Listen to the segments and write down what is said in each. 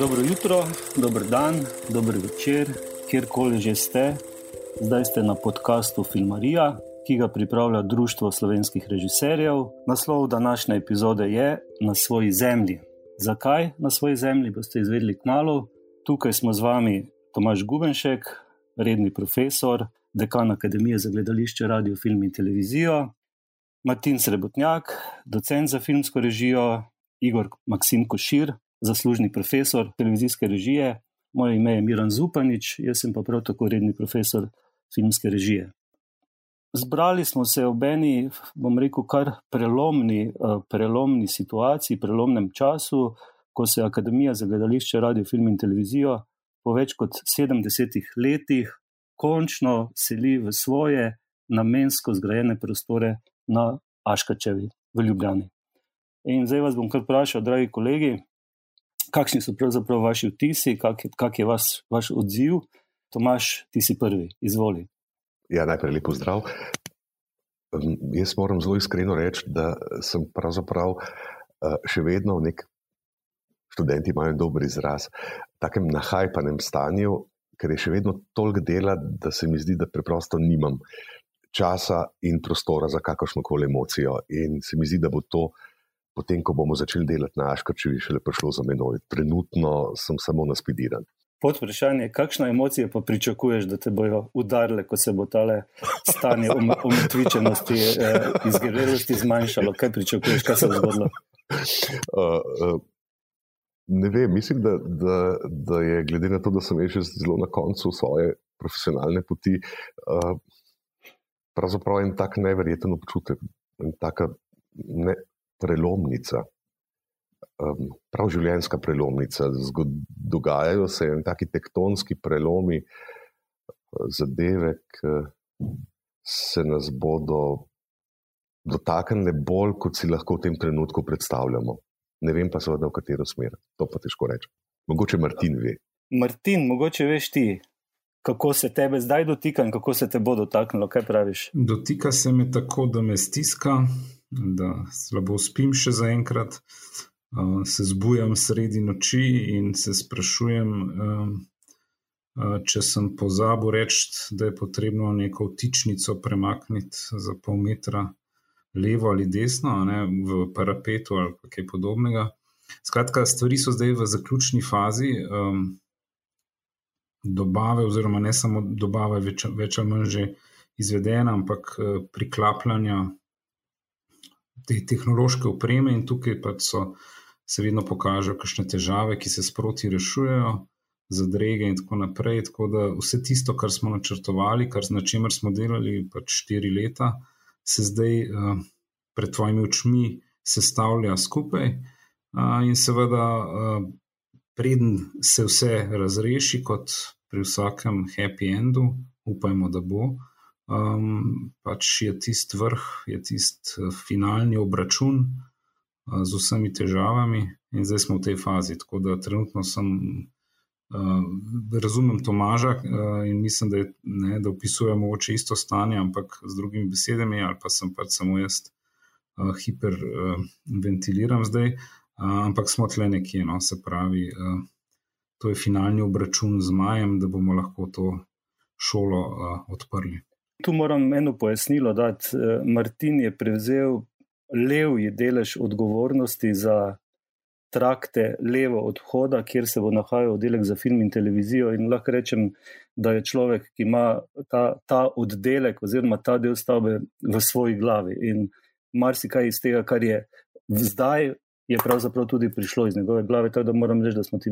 Dobro jutro, dober dan, dober večer, kjerkoli že ste. Zdaj ste na podkastu Filmarija, ki ga pripravlja Društvo slovenskih režiserjev. Naslov današnje epizode je Na svoji zemlji. Zakaj na svoji zemlji, boste izvedeli k malu. Tukaj smo z vami Tomaš Gubenšek, redni profesor, dekan Akademije za gledališče, radio, film in televizijo, Martin Srebotnjak, docent za filmsko režijo, Igor Maksim Košir, zaslužni profesor televizijske režije. Moje ime je Miran Zupanič, jaz sem pa prav tako redni profesor filmske režije. Zbrali smo se v eni, bom rekel, kar prelomni, eh, prelomni situaciji, prelomnem času, ko se Akademija za gledališče, radio, film in televizijo po več kot 70 letih končno seli v svoje namensko zgrajene prostore na Aškačevi v Ljubljani. In zdaj vas bom kar vprašal, dragi kolegi, kakšni so pravzaprav vaši vtisi, kak je, kak je vas, vaš odziv. Tomaš, ti si prvi, izvoli. Ja, najprej lepo zdrav. Jaz moram zelo iskreno reči, da sem pravzaprav eh, še vedno v nek, študenti imajo dober izraz, takem nahajpanem stanju, ker je še vedno toliko dela, da se mi zdi, da preprosto nimam časa in prostora za kakršno koli emocijo. In se mi zdi, da bo to, potem, ko bomo začeli delati na Aškarčevi, šele prišlo za menoj. Trenutno sem samo naspidiran. Pod vprašanje, kakšne emocije pa pričakuješ, da te bojo udarile, ko se bo tale stanje umetvičenosti, eh, izgrevelosti zmanjšalo? Kaj pričakuješ, kaj se bo zgodilo? Uh, uh, ne vem, mislim, da, da, da je glede na to, da sem že zelo na koncu svoje profesionalne poti, uh, pravzaprav en tak neverjeten občutek, en taka ne, prelomnica. Um, prav življenjska prelomnica. Zgod, dogajajo se en taki tektonski prelomi, zadeve, ki se nas bodo dotaknile bolj, kot si lahko v tem trenutku predstavljamo. Ne vem pa seveda, v katero smer. To pa težko reči. Mogoče Martin ve. Martin, mogoče veš ti, kako se tebe zdaj dotika in kako se te bo dotaknilo. Kaj praviš? Dotika se me tako, da me stiska, da slabo spim še za enkrat. Uh, se zbujam sredi noči in se sprašujem, uh, uh, če sem pozabil reči, da je potrebno neko vtičnico premakniti za pol metra levo ali desno, ne, v parapetu ali kaj podobnega. Skratka, stvari so zdaj v zaključni fazi. Um, dobave, oziroma ne samo dobave, več, več ali manj že izvedena, ampak priklapljanja te tehnološke opreme, in tukaj pa so, se vedno pokažejo kakšne težave, ki se sproti rešujejo, zadrege in tako naprej. Tako da vse tisto, kar smo načrtovali, kar z čemer smo delali pač štiri leta, se zdaj uh, pred tvojimi očmi sestavlja skupaj. Uh, in seveda, uh, preden se vse razreši, kot pri vsakem happy endu, upajmo, da bo, um, pač je tisti vrh, je tisti eh, finalni obračun uh, z vsemi težavami, in zdaj smo v tej fazi. Tako da trenutno sem. Uh, razumem Tomaža uh, in mislim, da, je, ne, da opisujemo oči isto stanje, ampak z drugimi besedami, ali pa sem pač samo jaz uh, hiperventiliram uh, zdaj. Uh, ampak smo tle nekje, no, se pravi, uh, to je finalni obračun z Majem, da bomo lahko to šolo uh, odprli. Tu moram eno pojasnilo dati. Martin je prevzel levji delež odgovornosti za trakte levo od vhoda, kjer se bo nahajal oddelek za film in televizijo. In lahko rečem, da je človek, ki ima ta, ta oddelek oziroma ta del stavbe v svoji glavi. In marsikaj iz tega, kar je zdaj je pravzaprav tudi prišlo iz njegove glave. Tako da moram reči, da smo ti,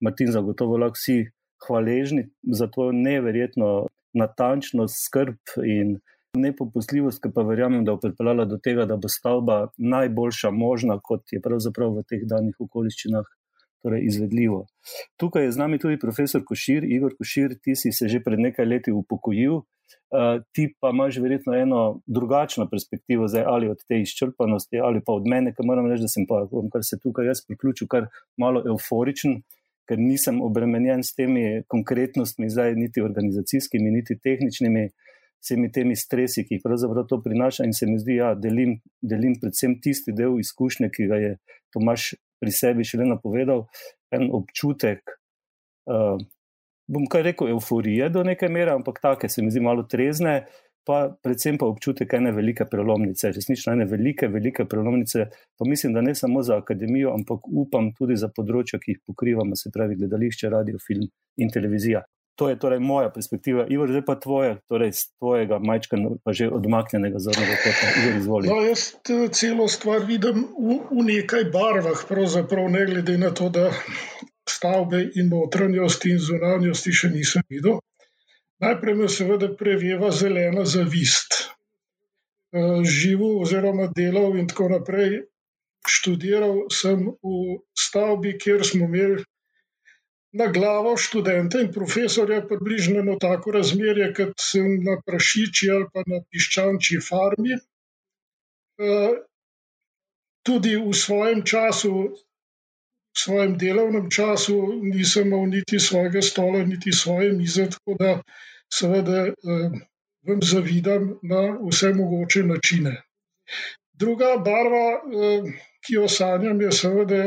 Martin, zagotovo lahko vsi hvaležni za to neverjetno natančnost, skrb in nepopustljivost, ki pa verjamem, da bo pripeljala do tega, da bo stavba najboljša možna, kot je pravzaprav v teh danih okoliščinah. Torej, izvedljivo. Tukaj je z nami tudi profesor Košir, Igor Košir, ti si se že pred nekaj leti upokojil, Eh, ti pa imaš verjetno eno drugačno perspektivo, zdaj, ali od te izčrpanosti, ali pa od mene, ker moram reči, da sem pa, kar se tukaj jaz priključil, kar malo euforičen, ker nisem obremenjen s temi konkretnostmi, zdaj niti organizacijskimi, niti tehničnimi, vsemi temi stresi, ki jih pravzaprav to prinaša. In se mi zdi, da ja, delim, delim predvsem tisti del izkušnje, ki ga je Tomaš pri sebi še le napovedal. en občutek, uh, bom kar rekel, euforije do neke mere, ampak take se mi zdi malo trezne, pa predvsem pa občutek ene velike prelomnice, resnično ene velike, velike prelomnice. Pa mislim, da ne samo za akademijo, ampak upam tudi za področja, ki jih pokrivamo, se pravi gledališče, radio, film in televizija. To je torej moja perspektiva, Ivo, zdaj pa tvoje, torej z tvojega majčka, pa že odmaknjenega zornega kota. No, jaz celo stvar vidim v, v nekaj barvah, pravzaprav ne glede na to, da stavbe in notranjosti in zunanjosti še nisem videl. Najprej me seveda preveva zelena zavist. Eh, živel oziroma delal in tako naprej. Študiral sem v stavbi, kjer smo imeli na glavo študente in profesorja približno tako razmerje, kot sem na prašiči ali pa na piščančji farmi. Eh, tudi v svojem času, v svojem delovnem času, nisem imel niti svojega stola, niti svoje mize, tako da seveda eh, vam zavidam na vse mogoče načine. Druga barva, eh, ki jo sanjam, je seveda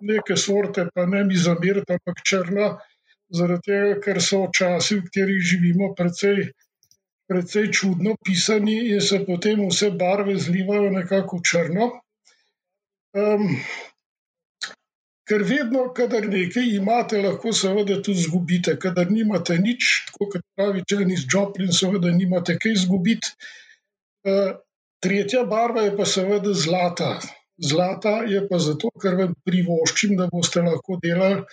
neke sorte, pa ne mi zamiriti, ampak črna, zaradi tega, ker so časi, v katerih živimo, precej, precej čudno pisani in se potem vse barve zlivajo nekako črno. Um, ker vedno, kadar nekaj imate, lahko seveda tudi izgubite. Kadar nimate nič, kot pravi Janis Joplin, seveda nimate kaj izgubiti. Uh, tretja barva je pa seveda zlata. Zlata je pa zato, ker vam privoščim, da boste lahko delali.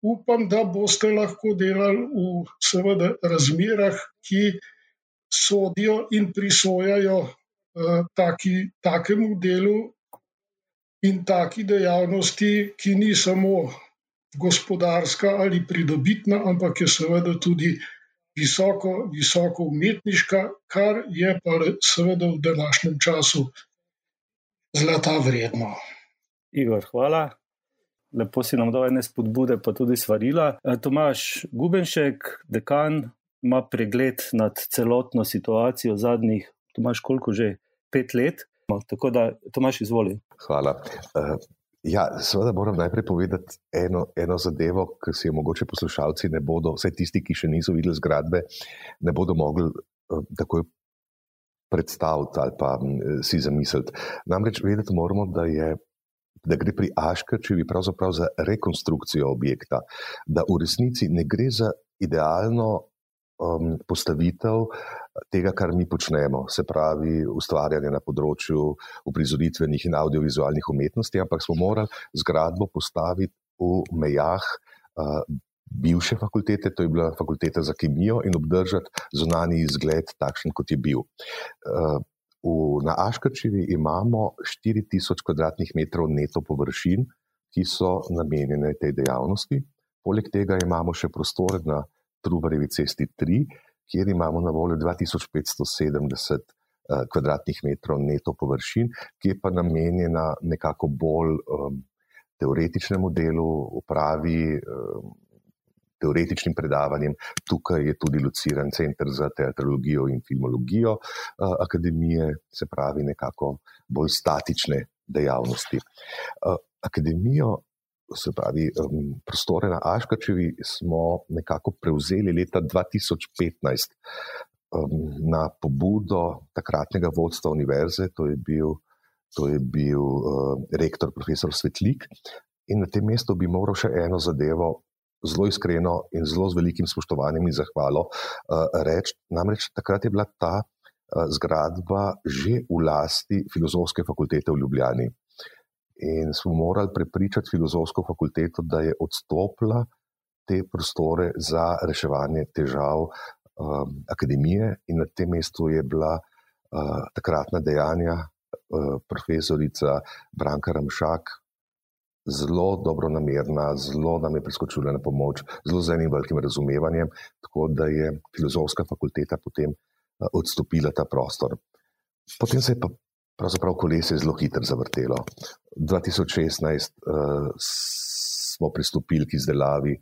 Upam, da boste lahko delali v seveda, razmerah, ki sodijo in prisojajo uh, taki, takemu delu in taki dejavnosti, ki ni samo gospodarska ali pridobitna, ampak je seveda tudi visoko, visoko umetniška, kar je pa seveda v današnjem času zlata vredno. Igor, hvala. Lepo si nam dal ene spodbude, pa tudi svarila. E, Tomaš Gubenšek, dekan, ima pregled nad celotno situacijo zadnjih, Tomaš, koliko že? Pet let. Tako da, Tomaš, izvoli. Hvala. Uh, ja, seveda moram najprej povedati eno, eno zadevo, ki si jo mogoče poslušalci ne bodo, vse tisti, ki še niso videli zgradbe, ne bodo mogli uh, takoj predstaviti ali pa si zamisliti. Namreč vedeti moramo, da, je, da gre pri Aškrčevi pravzaprav za rekonstrukcijo objekta, da v resnici ne gre za idealno um, postavitev tega, kar mi počnemo, se pravi ustvarjanje na področju uprizoritvenih in audiovizualnih umetnosti, ampak smo morali zgradbo postaviti v mejah. Uh, bivše fakultete, to je bila fakulteta za kemijo, in obdržati zunani izgled, takšen kot je bil. Eh, v, na Aškačevi imamo 4000 km2 neto površin, ki so namenjene tej dejavnosti. Poleg tega imamo še prostore na Trubarjevi cesti 3, kjer imamo na voljo 2570 km2 neto površin, ki je pa namenjena nekako bolj um, teoretičnemu delu, upravi. Um, teoretičnim predavanjem. Tukaj je tudi lociran center za teatrologijo in filmologijo uh, akademije, se pravi, nekako bolj statične dejavnosti. Uh, akademijo, se pravi, um, prostore na Aškačevi smo nekako prevzeli leta 2015 um, na pobudo takratnega vodstva univerze, to je bil. To je bil uh, rektor, profesor Svetlik, in na tem mestu bi moral še eno zadevo zelo iskreno in zelo z velikim spoštovanjem in zahvalo uh, reči. Namreč takrat je bila ta uh, zgradba že v lasti filozofske fakultete v Ljubljani. In smo morali prepričati filozofsko fakulteto, da je odstopila te prostore za reševanje težav um, akademije, in na tem mestu je bila uh, takratna dejanja uh, profesorica Branka Ramšak, zelo dobro namerna, zelo nam je priskočila na pomoč, zelo z enim velikim razumevanjem, tako da je filozofska fakulteta potem uh, odstopila ta prostor. Potem se je pa pravzaprav kolesje zelo hitro zavrtelo. 2016 uh, smo pristopili k izdelavi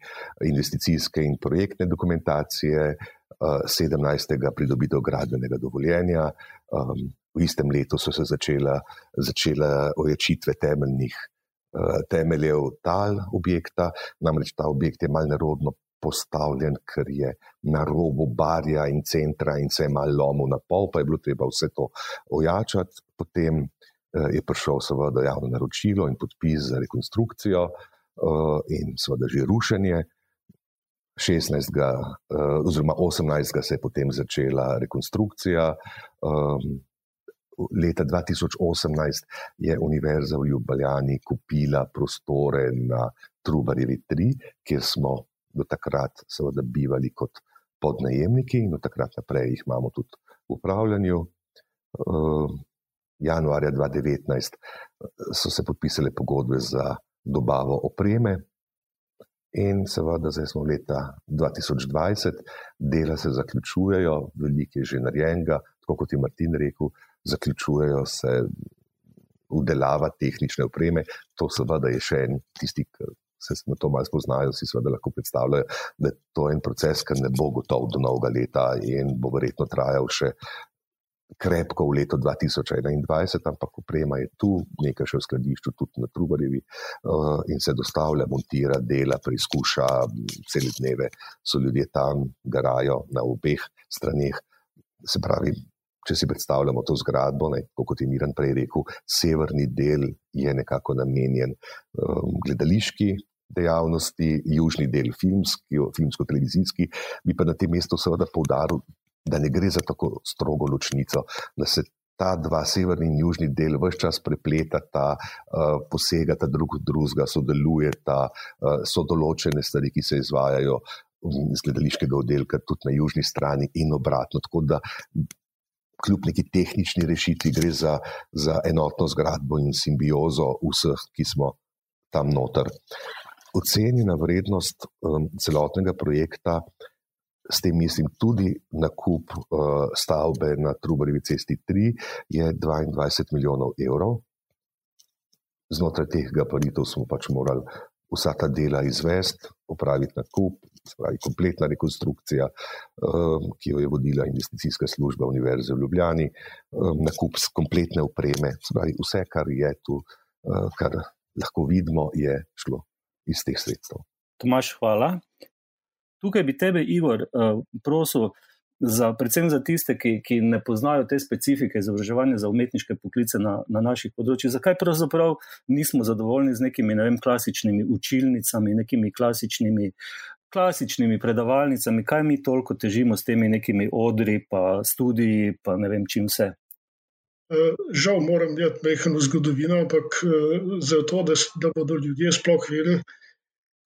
investicijske in projektne dokumentacije, uh, 17. pridobitev gradbenega dovoljenja. Um, v istem letu so se začela, začela oječitve temeljnih temeljev tal objekta, namreč ta objekt je malce nerodno postavljen, ker je na robu barja in centra in se je malo lomil na pol, pa je bilo treba vse to ojačati. Potem je prišel seveda javno naročilo in podpis za rekonstrukcijo in seveda že rušenje. 16. oziroma 18. se je potem začela rekonstrukcija. Leta 2018 je Univerza v Ljubljani kupila prostore na Trubarjevi 3, kjer smo do takrat seveda bivali kot podnajemniki in od takrat naprej jih imamo tudi v upravljanju. Januarja 2019 so se podpisale pogodbe za dobavo opreme, in seveda zdaj smo leta 2020, dela se zaključujejo, veliko je že narejenega, tako kot je Martin rekel, zaključujejo se udelava tehnične opreme. To seveda je še en tisti, se na to malo spoznajo, si seveda lahko predstavljajo, da je to en proces, ki ne bo gotov do novega leta in bo verjetno trajal še krepko v leto 2021, ampak oprema je tu, nekaj še v skladišču, tudi na Trubarjevi, in se dostavlja, montira, dela, preizkuša, cele dneve so ljudje tam, garajo na obeh straneh. Se pravi, če si predstavljamo to zgradbo, ne, kot je Miren prej rekel, severni del je nekako namenjen gledališki. Dejavnosti, južni del, filmski, filmsko-televizijski, bi pa na tem mestu seveda poudaril, da ne gre za tako strogo ločnico, da se ta dva, severni in južni del, vse čas prepletata, posegata drug v drugega, sodelujeta, so določene stvari, ki se izvajajo iz gledališkega oddelka, tudi na južni strani in obratno. Tako da, kljub neki tehnični rešitvi, gre za, za enotno zgradbo in simbiozo vseh, ki smo tam noter. Ocenjena vrednost celotnega projekta. S tem mislim tudi nakup uh, stavbe na Trubarjevi cesti 3, je 22 milijonov evrov. Znotraj teh gabaritov smo pač morali vsa ta dela izvesti, opraviti nakup, spravi kompletna rekonstrukcija, um, ki jo je vodila investicijska služba Univerze v Ljubljani, um, nakup kompletne opreme, spravi vse, kar je tu, uh, kar lahko vidimo, je šlo iz teh sredstev. Tomaš, hvala. Tukaj bi tebe, Igor, uh, prosil, za, predvsem za tiste, ki, ki ne poznajo te specifike izobraževanja za umetniške poklice na, na naših področjih, zakaj pravzaprav nismo zadovoljni z nekimi ne vem, klasičnimi učilnicami, nekimi klasičnimi. Klasičnimi predavalnicami, kaj mi toliko težimo s temi nekimi odri, pa študiji, pa ne vem, čim vse. Eh, žal moram imeti mehano zgodovino, ampak zato, da, da bodo ljudje sploh vedeli,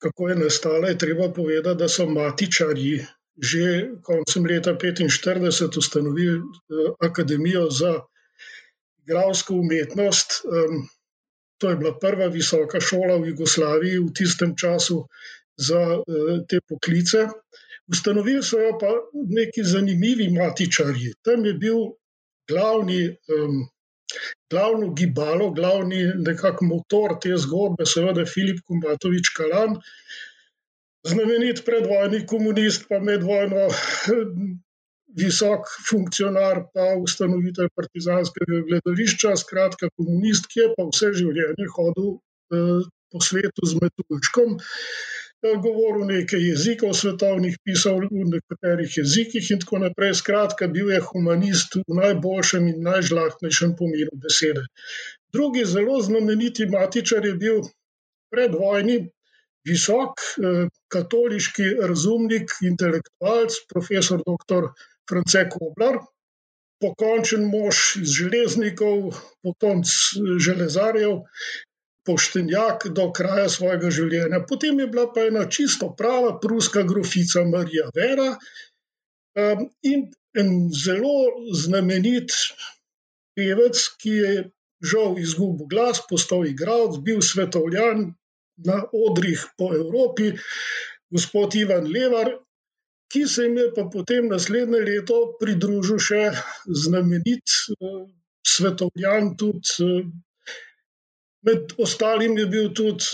kako je nastala, je treba povedati, da so matičarji že koncem leta 1945 ustanovili eh, Akademijo za igralsko umetnost. To je bila prva visoka šola v Jugoslaviji v tistem času za eh, te poklice. Ustanovili so jo pa neki zanimivi matičarji. Tam je bil glavni um, glavno gibalo, glavni nekakšen motor te zgodbe, seveda Filip Kumbatovič Kalan, znamenit predvojni komunist, pa medvojno visok funkcionar, pa ustanovitelj partizanskega gledališča, skratka komunist, ki je pa vse življenje hodil eh, po svetu z metuljčkom govoril nekaj jezikov, svetovnih pisal v nekaterih jezikih in tako naprej. Skratka, bil je humanist v najboljšem in najžlahtnejšem pomenu besede. Drugi zelo znameniti matičar je bil predvojni, visok, eh, katoliški razumnik, intelektualc, profesor dr. France Koblar. Pokončen mož iz železnikov, potomc železarjev, poštenjak do kraja svojega življenja. Potem je bila pa ena čisto prava pruska grofica Marija Vera um, in en zelo znamenit pevec, ki je žal izgubil glas, postal igralec, bil svetovljan na odrih po Evropi, gospod Ivan Levar. Ki se jim je pa potem naslednje leto pridružil še znamenit uh, svetovljan, tudi uh, Med ostalim je bil tudi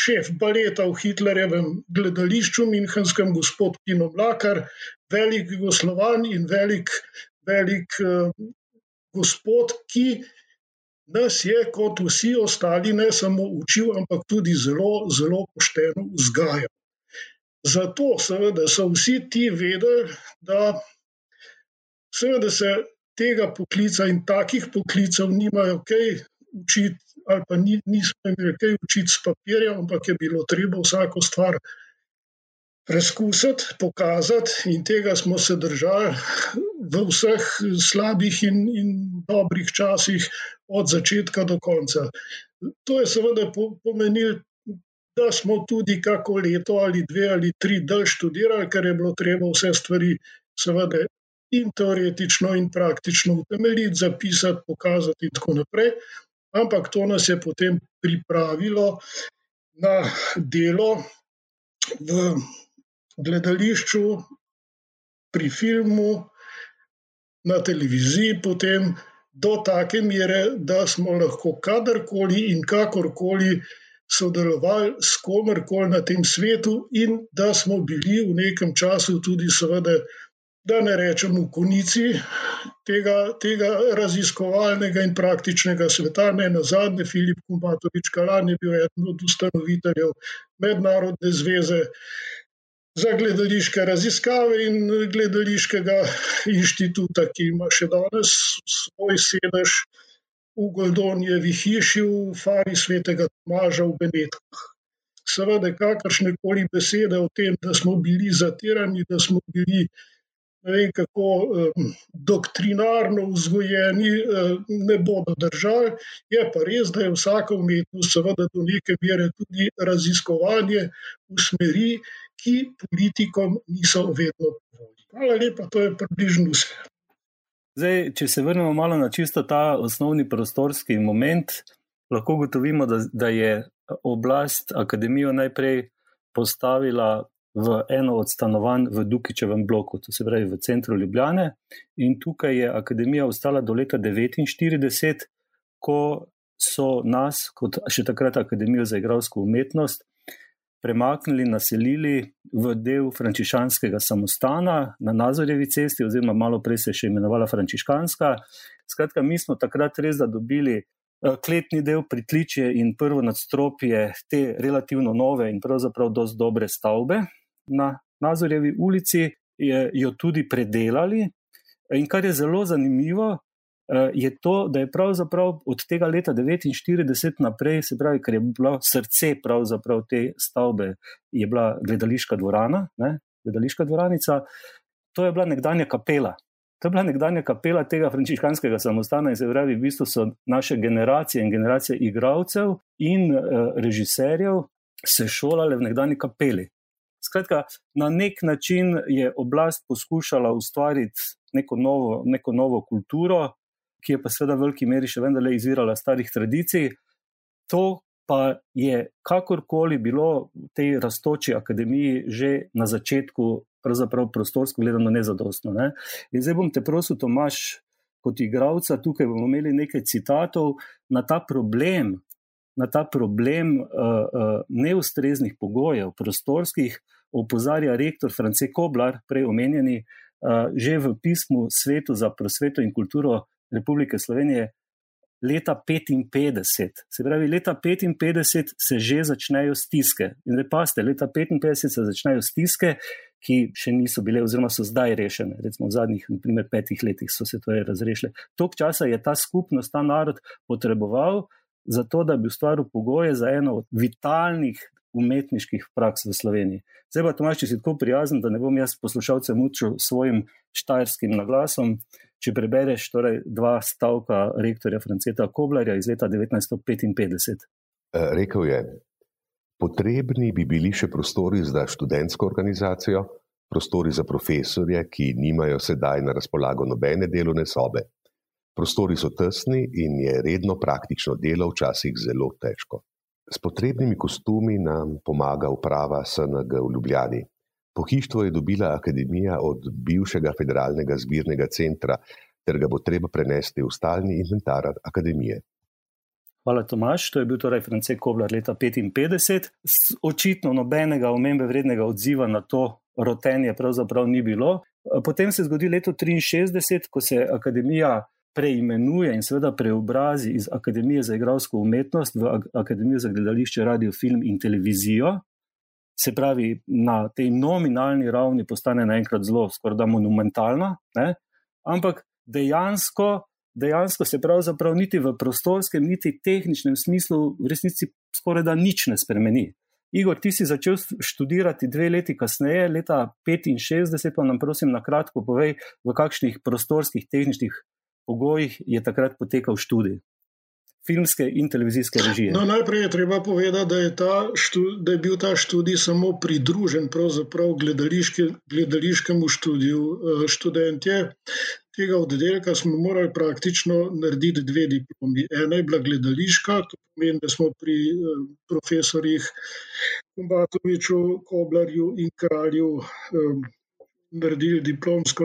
šef baleta v Hitlerjevem gledališču, Münchenskem, gospod Pino Mlakar, velik Jugoslovan in velik, velik gospod, ki nas je kot vsi ostali ne samo učil, ampak tudi zelo, zelo pošteno vzgajal. Zato seveda so vsi ti vedeli, da seveda se tega poklica in takih poklicev nimajo kaj učiti, ali pa ni, nismo imeli kaj učiti s papirjem, ampak je bilo treba vsako stvar preizkusiti, pokazati, in tega smo se držali v vseh slabih in, in dobrih časih, od začetka do konca. To je seveda pomenilo, da smo tudi kako leto ali dve ali tri dalj študirali, ker je bilo treba vse stvari, seveda, in teoretično, in praktično utemeljiti, zapisati, pokazati, in tako naprej. Ampak to nas je potem pripravilo na delo v gledališču, pri filmu, na televiziji, potem do take mere, da smo lahko kadarkoli in kakorkoli sodelovali s komerkoli na tem svetu, in da smo bili v nekem času tudi, seveda, da ne rečem, v konici tega, tega raziskovalnega in praktičnega sveta. Ne na zadnje, Filip Kumbatovič Kalan je bil eden od ustanoviteljev Mednarodne zveze za gledališke raziskave in gledališkega inštituta, ki ima še danes svoj sedež v Goldonjevi hiši v Fari svetega Tomaža v Benetkah. Seveda, kakršne koli besede o tem, da smo bili zatirani, da smo bili ne vem, kako doktrinarno vzgojeni, ne bodo držali. Je pa res, da je vsaka umetnost, seveda, do neke mere tudi raziskovanje v smeri, ki politikom niso vedno povoljni. Hvala lepa, to je približno vse. Zdaj, če se vrnemo malo na čisto ta osnovni prostorski moment, lahko ugotovimo, da, da je oblast akademijo najprej postavila v eno od stanovanj v Dukičevem bloku, to se pravi v centru Ljubljane. In tukaj je akademija ostala do leta 1949, ko so nas, kot še takrat Akademijo za igralsko umetnost, premaknili, naselili v del frančišanskega samostana na Nazorjevi cesti, oziroma malo prej se je še imenovala frančiškanska. Skratka, mi smo takrat res dobili eh, kletni del pritličje in prvo nadstropje te relativno nove in pravzaprav dosti dobre stavbe na Nazorjevi ulici, jo tudi predelali. In kar je zelo zanimivo, Eh, je to, da je pravzaprav od tega leta 1949 naprej, se pravi, ker je bilo srce te stavbe, je bila gledališka dvorana, ne, gledališka dvoranica, to je bila nekdanja kapela. To je bila nekdanja kapela tega frančiškanskega samostana in se pravi, v bistvu so naše generacije in generacije igralcev in uh, režiserjev se šolale v nekdani kapeli. Skratka, na nek način je oblast poskušala ustvariti neko novo, neko novo kulturo, ki je pa seveda v veliki meri še vedno izvirala starih tradicij. To pa je kakorkoli bilo v tej raztoči akademiji že na začetku, pravzaprav prostorsko gledano, nezadostno. Ne? In zdaj bom te prosil, Tomaš, kot igralca, tukaj bomo imeli nekaj citatov na ta problem. Na ta problem uh, uh, neustreznih pogojev, prostorskih, opozarja rektor France Koblar, prej omenjeni, uh, že v pismu Svetu za prosveto in kulturo Republike Slovenije leta 55. Se pravi, leta 55 se že začnejo stiske. In repaste, leta 55 se začnejo stiske, ki še niso bile, oziroma so zdaj rešene. Recimo v zadnjih naprimer, petih letih so se to razrešile. Tok časa je ta skupnost, ta narod potreboval. Zato, da bi ustvaril pogoje za eno od vitalnih umetniških praks v Sloveniji. Zdaj pa, Tomaš, če si tako prijazen, da ne bom jaz poslušalcem učil svojim štajerskim naglasom, če prebereš torej dva stavka rektorja Franceta Koblarja iz leta 1955. E, rekel je, potrebni bi bili še prostori za študentsko organizacijo, prostori za profesorje, ki nimajo sedaj na razpolago nobene delovne sobe. Prostori so tesni in je redno praktično delo včasih zelo težko. S potrebnimi kostumi nam pomaga uprava SNG v Ljubljani. Pohištvo je dobila akademija od bivšega federalnega zbirnega centra, ter ga bo treba prenesti v stalni inventar akademije. Hvala, Tomaš. To je bil torej Francek Koblar leta 1955. Očitno nobenega omembe vrednega odziva na to rotenje pravzaprav ni bilo. Potem se je zgodilo leto 1963, ko se je akademija preimenuje in seveda preobrazi iz Akademije za igralsko umetnost v Akademijo za gledališče, radio, film in televizijo. Se pravi, na tej nominalni ravni postane naenkrat zelo, skoraj da monumentalna, ne? ampak dejansko, dejansko se pravzaprav niti v prostorskem, niti tehničnem smislu v resnici skoraj da nič ne spremeni. Igor, ti si začel študirati dve leti kasneje, leta 65, pa nam prosim na kratko povej, v kakšnih prostorskih tehničnih pogojih je takrat potekal študij filmske in televizijske režije. No, najprej je treba povedati, da je, študij, da je bil ta študij samo pridružen gledališkemu študiju. Eh, študentje tega oddelka smo morali praktično narediti dve diplomi. Ena je bila gledališka, to pomeni, da smo pri eh, profesorjih Kumbatoviču, Koblarju in Kralju eh, naredili diplomsko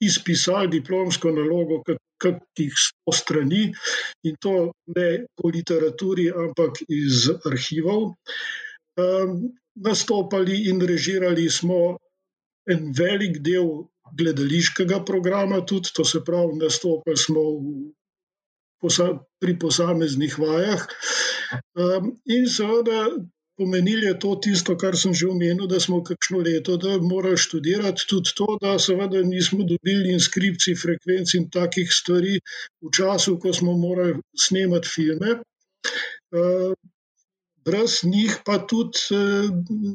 izpisali diplomsko nalogo, kakih sto strani, in to ne po literaturi, ampak iz arhivov. Um, nastopali in režirali smo en velik del gledališkega programa, tudi to se pravi, nastopili smo v, posa, pri posameznih vajah. Um, in seveda pomenili je to tisto, kar sem že omenil, da smo kakšno leto morali študirati, tudi to, da seveda nismo dobili inskripcij, frekvenc in takih stvari v času, ko smo morali snemati filme. Eh, brez njih pa tudi eh,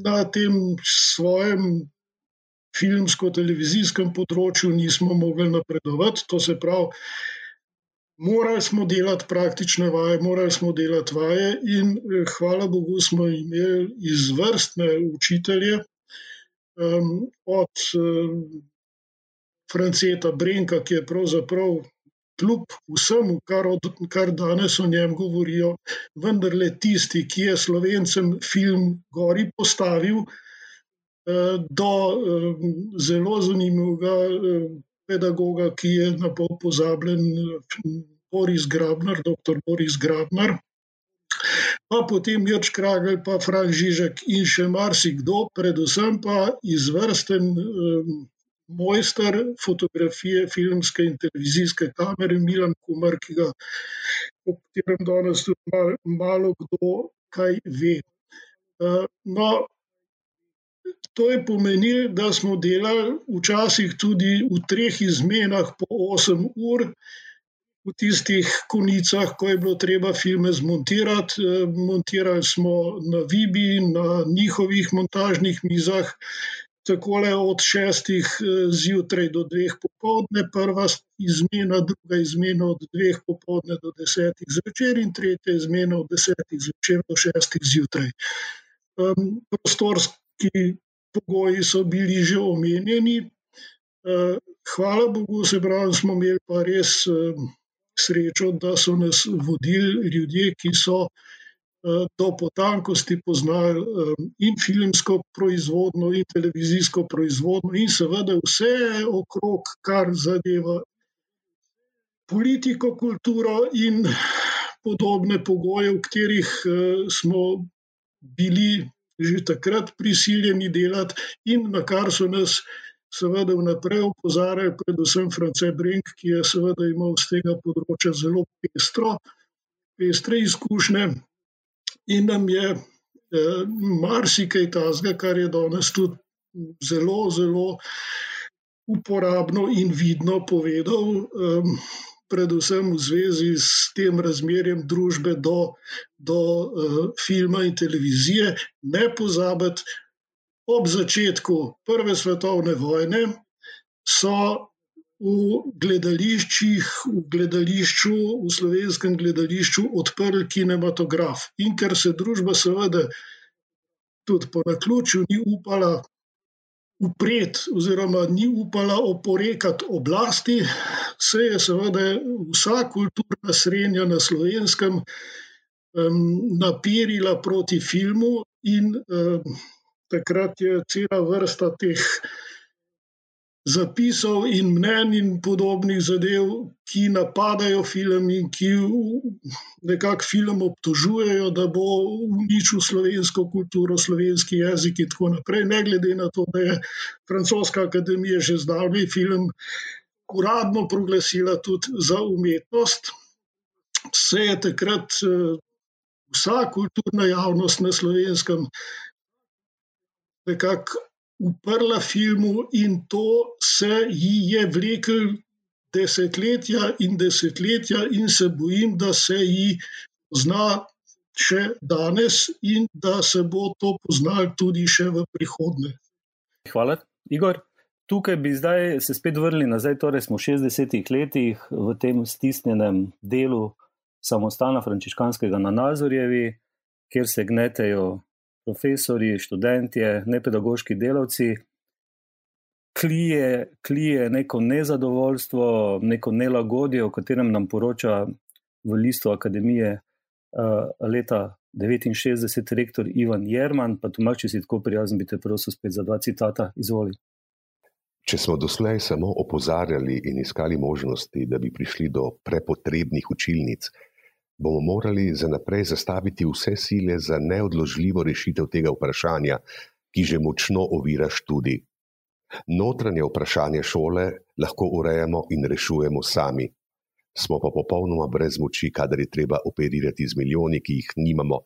na tem svojem filmsko-televizijskem področju nismo mogli napredovati. To se pravi, Morali smo delati praktične vaje, morali smo delati vaje, in eh, hvala Bogu, smo imeli izvrstne učitelje, um, od um, Franceta Brenka, ki je pravzaprav kljub vsemu, kar, od, kar danes o njem govorijo, vendarle tisti, ki je slovencem film Gori postavil, uh, do um, zelo zanimivega. Pedagoga, ki je na pol pozabljen, Boris Grabner, dr. Boris Grabner. Pa potem Jrč Kragel, pa Frank Žižek in še marsikdo, predvsem pa izvrsten um, mojster fotografije, filmske in televizijske kamere Milan Kumar, ki ga, o katerem danes tudi malo, malo kdo kaj ve. Uh, no, To je pomenilo, da smo delali včasih tudi v treh izmenah po 8 ur, v tistih konicah, ko je bilo treba filme zmontirati. Eh, montirali smo na Vibi, na njihovih montažnih mizah, tako le od šestih eh, zjutraj do dveh popovdne, prva izmena, druga izmena od dveh popovdne do desetih zvečer in tretja izmena od desetih zvečer do šestih zjutraj. Prostorski pogoji so bili že omenjeni. Eh, hvala Bogu, se pravi, smo imeli pa res eh, srečo, da so nas vodili ljudje, ki so eh, do potankosti poznali in filmsko proizvodno, in televizijsko proizvodno, in seveda vse okrog, kar zadeva politiko, kulturo in podobne pogoje, v katerih smo bili že takrat prisiljeni delati in na kar so nas seveda vnaprej opozarjali, predvsem France Brink, ki je seveda imel z tega področja zelo pestro, pestre izkušnje in nam je eh, marsikaj tazga, kar je danes tudi zelo, zelo uporabno in vidno povedal. Eh, predvsem v zvezi s tem razmerjem družbe do, do uh, filma in televizije. Ne pozabiti, ob začetku Prve svetovne vojne so v gledališčih, v gledališču, v slovenskem gledališču odprli kinematograf. In ker se družba, seveda, tudi po naključju ni upala upret, oziroma ni upala oporekati oblasti, se je seveda vsa kulturna srednja na slovenskem um, napirila proti filmu, in um, takrat je cela vrsta teh zapisov in mnen in podobnih zadev, ki napadajo film in ki nekako film obtožujejo, da bo uničil slovensko kulturo, slovenski jezik in tako naprej. Ne glede na to, da je francoska akademija že zdavnaj film uradno proglasila tudi za umetnost, se je takrat eh, vsa kulturna javnost na slovenskem nekako uprla filmu in to se ji je vlekel desetletja in desetletja in se bojim, da se ji zna še danes in da se bo to poznal tudi še v prihodnje. Hvala, Igor. Tukaj bi zdaj se spet vrnili nazaj, torej smo v 60-ih letih v tem stisnjenem delu samostana frančiškanskega na Nazorjevi, kjer se gnetejo profesori, študentje, nepedagoški delavci klije, klije neko nezadovoljstvo, neko nelagodje, o katerem nam poroča v listu akademije uh, leta 69 rektor Ivan Jerman. Pa Tomač, če si tako prijazen, bi te prosil spet za dva citata. Izvoli. Če smo doslej samo opozarjali in iskali možnosti, da bi prišli do prepotrebnih učilnic, bomo morali za naprej zastaviti vse sile za neodložljivo rešitev tega vprašanja, ki že močno ovira študij. Notranje vprašanje šole lahko urejamo in rešujemo sami. Smo pa popolnoma brez moči, kadar je treba operirati z milijoni, ki jih nimamo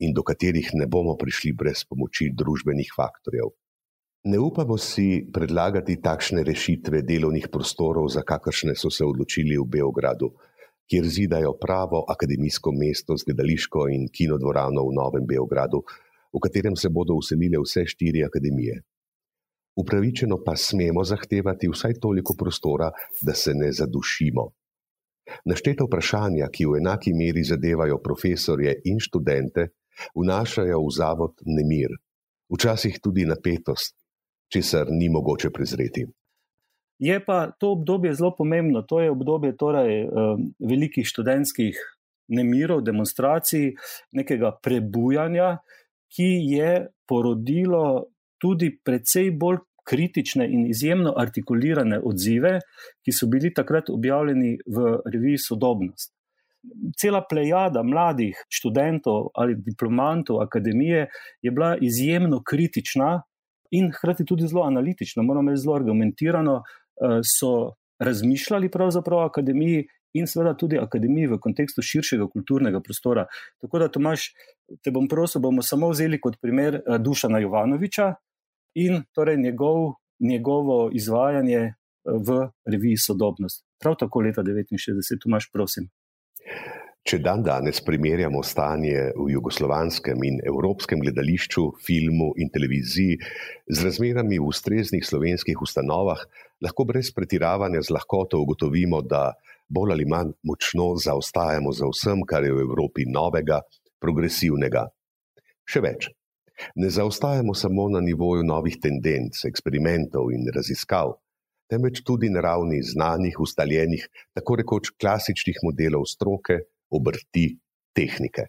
in do katerih ne bomo prišli brez pomoči družbenih faktorjev. Ne upamo si predlagati takšne rešitve delovnih prostorov, za kakršne so se odločili v Beogradu, kjer zidajo pravo akademijsko mesto z gledališko in kinodvorano v Novem Beogradu, v katerem se bodo uselile vse štiri akademije upravičeno pa smemo zahtevati vsaj toliko prostora, da se ne zadušimo. Našteta vprašanja, ki v enaki meri zadevajo profesorje in študente, vnašajo v zavod nemir, včasih tudi napetost, česar ni mogoče prezreti. Je pa to obdobje zelo pomembno. To je obdobje torej, velikih študentskih nemirov, demonstracij, nekega prebujanja, ki je porodilo tudi precej bolj kritične in izjemno artikulirane odzive, ki so bili takrat objavljeni v reviji Sodobnost. Cela plejada mladih študentov ali diplomantov akademije je bila izjemno kritična in hkrati tudi zelo analitična, moram reči, zelo argumentirano eh, so razmišljali pravzaprav o akademiji in seveda tudi akademiji v kontekstu širšega kulturnega prostora. Tako da, Tomaš, te bom prosil, bomo samo vzeli kot primer eh, Dušana Jovanoviča, in torej njegov, njegovo izvajanje eh, v reviji Sodobnost. Prav tako leta 1969, tu imaš, prosim. Če dan danes primerjamo stanje v jugoslovanskem in evropskem gledališču, filmu in televiziji z razmerami v ustreznih slovenskih ustanovah, lahko brez pretiravanja z lahkoto ugotovimo, da bolj ali manj močno zaostajamo za vsem, kar je v Evropi novega, progresivnega. Še več, Ne zaostajamo samo na nivoju novih tendenc, eksperimentov in raziskav, temveč tudi na ravni znanih, ustaljenih, tako rekoč klasičnih modelov stroke, obrti, tehnike.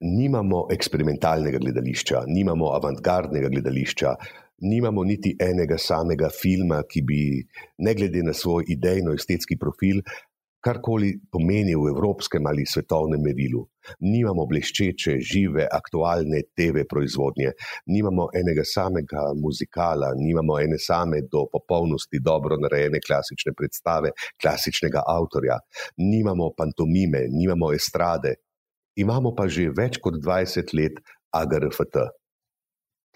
Nimamo eksperimentalnega gledališča, nimamo avantgardnega gledališča, nimamo niti enega samega filma, ki bi, ne glede na svoj idejno-estetski profil, karkoli pomeni v evropskem ali svetovnem merilu. Nimamo bleščeče, žive, aktualne TV proizvodnje, nimamo enega samega muzikala, nimamo ene same do popolnosti dobro narejene klasične predstave, klasičnega avtorja, nimamo pantomime, nimamo estrade, imamo pa že več kot 20 let AGRFT.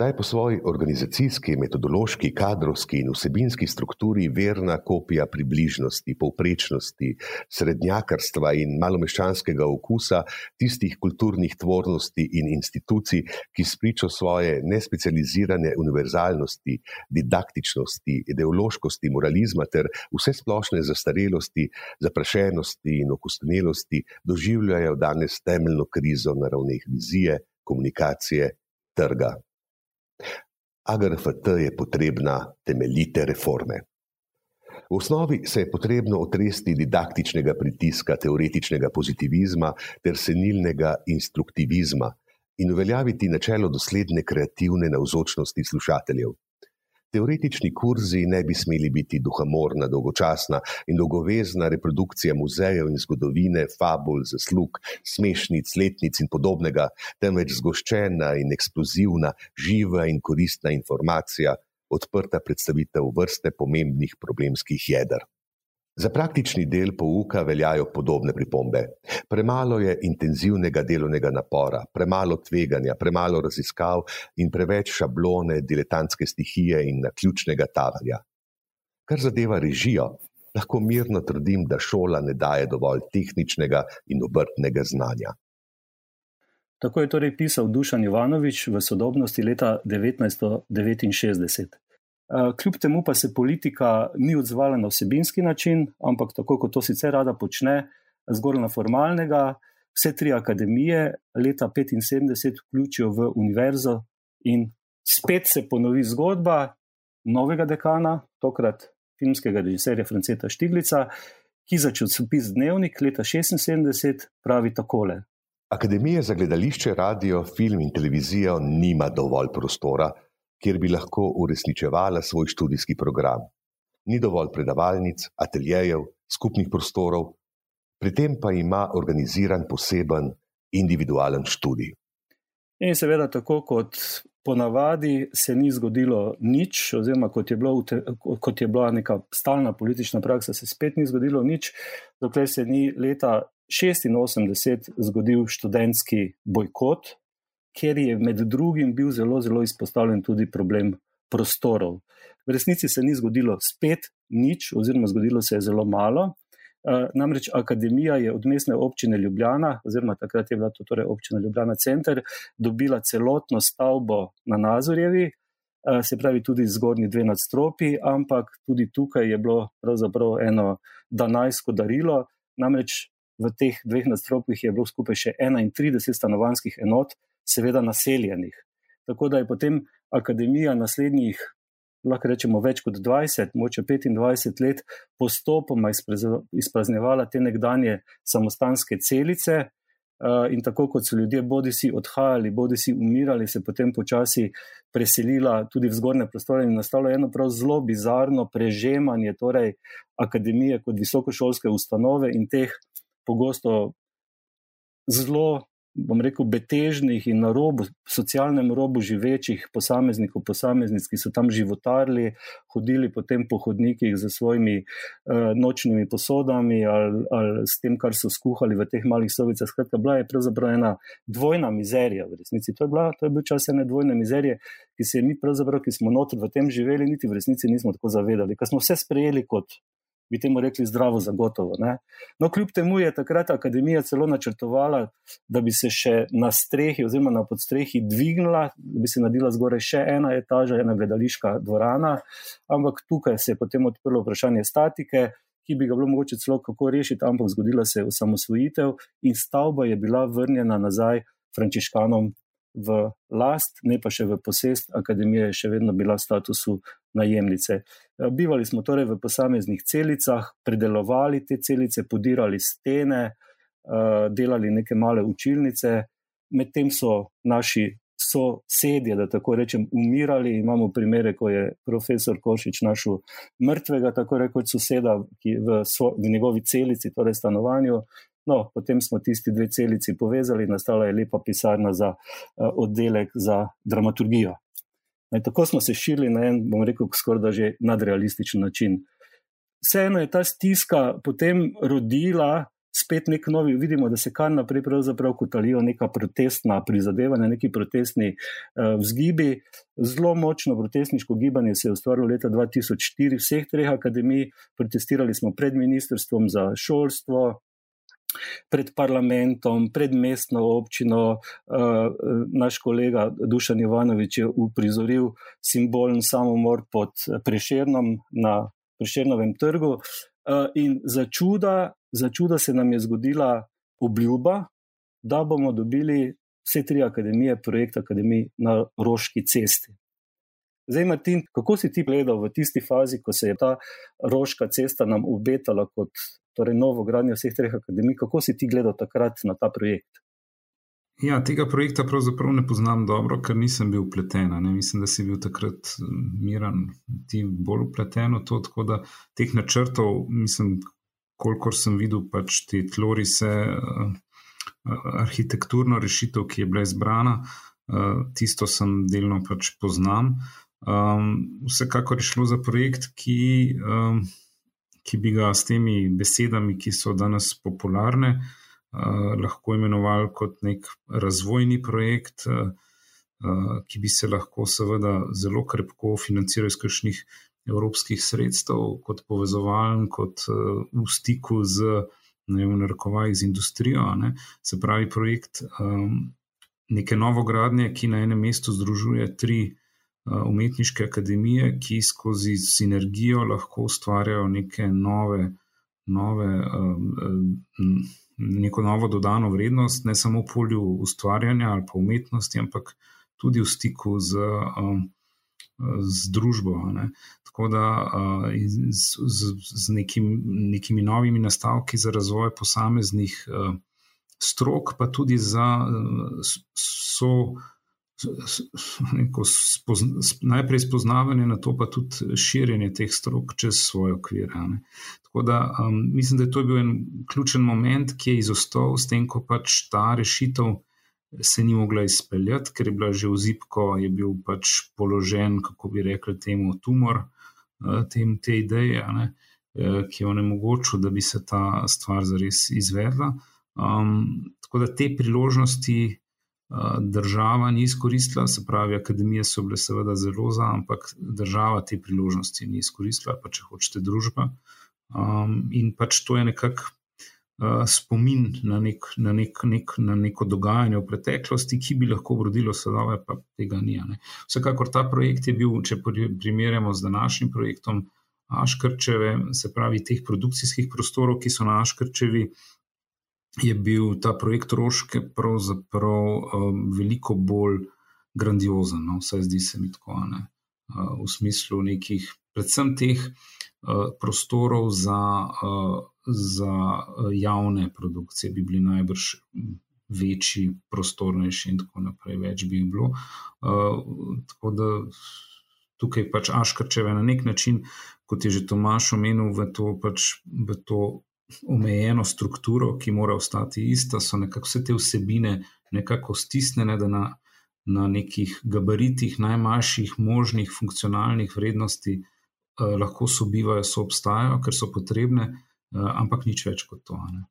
Ta je po svoji organizacijski, metodološki, kadrovski in vsebinski strukturi verna kopija približnosti, povprečnosti, srednjakarstva in malomeščanskega okusa tistih kulturnih tvornosti in institucij, ki spričo svoje nespecializirane univerzalnosti, didaktičnosti, ideološkosti, moralizma ter vse splošne zastarelosti, zaprašenosti in okustenelosti doživljajo danes temeljno krizo na ravneh vizije, komunikacije, trga. AGRFT je potrebna temeljite reforme. V osnovi se je potrebno otresti didaktičnega pritiska, teoretičnega pozitivizma ter senilnega instruktivizma in uveljaviti načelo dosledne kreativne navzočnosti slušateljev. Teoretični kurzi ne bi smeli biti duhamorna, dolgočasna in dolgovezna reprodukcija muzejev in zgodovine, fabul, zaslug, smešnic, letnic in podobnega, temveč zgoščena in eksplozivna, živa in koristna informacija, odprta predstavitev vrste pomembnih problemskih jeder. Za praktični del pouka veljajo podobne pripombe. Premalo je intenzivnega delovnega napora, premalo tveganja, premalo raziskav in preveč šablone, diletantske stihije in naključnega tavalja. Kar zadeva režijo, lahko mirno trdim, da šola ne daje dovolj tehničnega in obrtnega znanja. Tako je torej pisal Dušan Jovanovič v sodobnosti leta 1969. Eh, kljub temu pa se politika ni odzvala na vsebinski način, ampak tako kot to sicer rada počne, zgolj na formalnega. Vse tri akademije leta 1975 vključijo v univerzo in spet se ponovi zgodba novega dekana, tokrat filmskega režiserja Franceta Štiglica, ki za časopis Dnevnik leta 1976 pravi takole. Akademija za gledališče, radio, film in televizijo nima dovolj prostora, kjer bi lahko uresničevala svoj študijski program. Ni dovolj predavalnic, ateljejev, skupnih prostorov, pri tem pa ima organiziran poseben individualen študij. In seveda, tako kot ponavadi, se ni zgodilo nič, oziroma kot je, bilo, kot je bila neka stalna politična praksa, se spet ni zgodilo nič, dokler se ni leta 1986 zgodil študentski bojkot ker je med drugim bil zelo, zelo izpostavljen tudi problem prostorov. V resnici se ni zgodilo spet nič, oziroma zgodilo se je zelo malo. Uh, namreč akademija je od mestne občine Ljubljana, oziroma takrat je bila to torej občina Ljubljana center, dobila celotno stavbo na Nazorjevi, uh, se pravi tudi zgornji dve nadstropi, ampak tudi tukaj je bilo pravzaprav eno danajsko darilo. Namreč v teh dveh nadstropjih je bilo skupaj še 31 stanovanskih enot, seveda naseljenih. Tako da je potem akademija naslednjih, lahko rečemo, več kot 20, moče 25 let, postopoma izpraznjevala te nekdanje samostanske celice. In tako kot so ljudje bodi si odhajali, bodi si umirali, se potem počasi preselila tudi v zgornje prostore in nastalo eno prav zelo bizarno prežemanje torej akademije kot visokošolske ustanove in teh pogosto zelo bom rekel, betežnih in na robu, socialnem robu živečih posameznikov, posameznic, ki so tam životarili, hodili potem po hodnikih z svojimi uh, nočnimi posodami ali, ali s tem, kar so skuhali v teh malih sovicah. Skratka, bila je pravzaprav ena dvojna mizerija v resnici. To je, bila, to je bil čas ene dvojne mizerije, ki se je mi, pravzaprav, ki smo notri v tem živeli, niti v resnici nismo tako zavedali, ker smo vse sprejeli kot bi temu rekli zdravo, zagotovo. Ne? No, kljub temu je takrat akademija celo načrtovala, da bi se še na strehi oziroma na podstrehi dvignila, da bi se naredila zgoraj še ena etaža, ena gledališka dvorana, ampak tukaj se je potem odprlo vprašanje statike. Ki bi ga bilo mogoče celo kako rešiti, ampak zgodila se je osamosvojitev in stavba je bila vrnjena nazaj frančiškanom v last, ne pa še v posest. Akademija je še vedno bila v statusu najemnice. Eh, bivali smo torej v posameznih celicah, predelovali te celice, podirali stene, eh, delali neke male učilnice, medtem so naši sosedje, da tako rečem, umirali. Imamo primere, ko je profesor Košič našel mrtvega, tako rekoč soseda, ki v, svo, v njegovi celici, torej stanovanju. No, potem smo tisti dve celici povezali, nastala je lepa pisarna za uh, oddelek za dramaturgijo. In tako smo se širili na en, bom rekel, skoraj da že nadrealističen način. Vseeno je ta stiska potem rodila spet nek novi, vidimo, da se kar naprej pravzaprav kotalijo neka protestna prizadevanja, neki protestni uh, vzgibi. Zelo močno protestniško gibanje se je ustvarilo leta 2004 v vseh treh akademij. Protestirali smo pred ministrstvom za šolstvo, pred parlamentom, pred mestno občino. Uh, naš kolega Dušan Jovanovič je uprizoril simbolen samomor pod Prešernom na Prešernovem trgu. Uh, in za čuda, za čuda se nam je zgodila obljuba, da bomo dobili vse tri akademije, projekt Akademije na Roški cesti. Zdaj, Martin, kako si ti gledal v tisti fazi, ko se je ta Roška cesta nam obetala kot torej novo gradnjo vseh treh akademij. Kako si ti gledal takrat na ta projekt? Ja, tega projekta pravzaprav ne poznam dobro, ker nisem bil upleten. Mislim, da si bil takrat miren, ti bolj upleten v to. Tako da teh načrtov, mislim, kolikor sem videl, pač te tlorise, arhitekturno rešitev, ki je bila izbrana, tisto sem delno pač poznam. Um, vsekakor je šlo za projekt, ki um, ki bi ga s temi besedami, ki so danes popularne, lahko imenovali kot nek razvojni projekt, ki bi se lahko seveda zelo krepko financiral iz kakšnih evropskih sredstev, kot povezovalen, kot v stiku z, ne vem, narekovajih z industrijo. Ne. Se pravi, projekt neke novogradnje, ki na enem mestu združuje tri umetniške akademije, ki skozi sinergijo lahko ustvarjajo neke nove, nove, neko novo dodano vrednost, ne samo v polju ustvarjanja ali pa umetnosti, ampak tudi v stiku z, z družbo. Ne. Tako da z, z, z nekim, nekimi novimi nastavki za razvoj posameznih strok, pa tudi za so. Spozna, najprej spoznavanje, na to pa tudi širjenje teh strok čez svoje okvire. Tako da um, mislim, da je to bil en ključen moment, ki je izostal s tem, ko pač ta rešitev se ni mogla izpeljati, ker je bila že v zipko, je bil pač položen, kako bi rekli, temu tumor, uh, tem, te ideje, ne, uh, ki je onemogočil, da bi se ta stvar zares izvedla. Um, tako da te priložnosti država ni izkoristila, se pravi, akademije so bile seveda zelo za, ampak država te priložnosti ni izkoristila, pa če hočete družba. Um, in pač to je nekako uh, spomin na, nek, na, nek, nek, na neko dogajanje v preteklosti, ki bi lahko rodilo sadove, pa tega ni. Ne. Vsekakor ta projekt je bil, če primerjamo z današnjim projektom Aškrčeve, se pravi, teh produkcijskih prostorov, ki so na Aškrčevi, je bil ta projekt Roške pravzaprav um, veliko bolj grandiozen, no? vsaj zdi se mi tako, ne? Uh, v smislu nekih, predvsem teh uh, prostorov za, uh, za javne produkcije, bi bili najbrž večji, prostornejši in tako naprej, več bi jih bilo. Uh, tako da tukaj pač Aškrčeve na nek način, kot je že Tomaš omenil, v to pač v to omejeno strukturo, ki mora ostati ista, so nekako vse te vsebine nekako stisnjene, da na, na nekih gabaritih, najmanjših možnih funkcionalnih vrednosti eh, lahko sobivajo, so obstajajo, ker so potrebne, eh, ampak nič več kot to. Ne.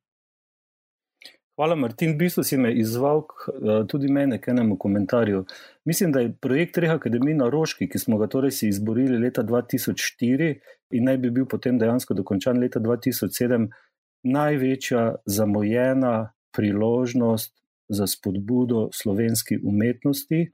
Hvala, Martin. V bistvu si me izval eh, tudi mene k enemu komentarju. Mislim, da je projekt Treh akademij na Roški, ki smo ga torej si izborili leta 2004 in naj bi bil potem dejansko dokončan leta 2007, največja zamujena priložnost za spodbudo slovenski umetnosti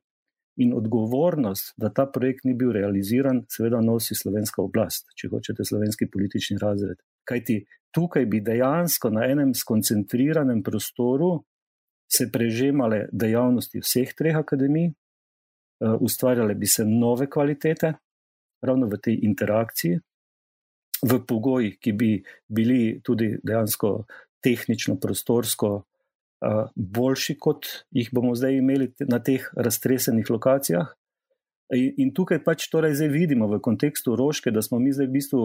in odgovornost, da ta projekt ni bil realiziran, seveda nosi slovenska oblast, če hočete slovenski politični razred. Kajti tukaj bi dejansko na enem skoncentriranem prostoru se prežemale dejavnosti vseh treh akademij, eh, ustvarjale bi se nove kvalitete, ravno v tej interakciji, v pogojih, ki bi bili tudi dejansko tehnično, prostorsko boljši, kot jih bomo zdaj imeli na teh raztresenih lokacijah. In tukaj pač torej zdaj vidimo v kontekstu Roške, da smo mi zdaj v bistvu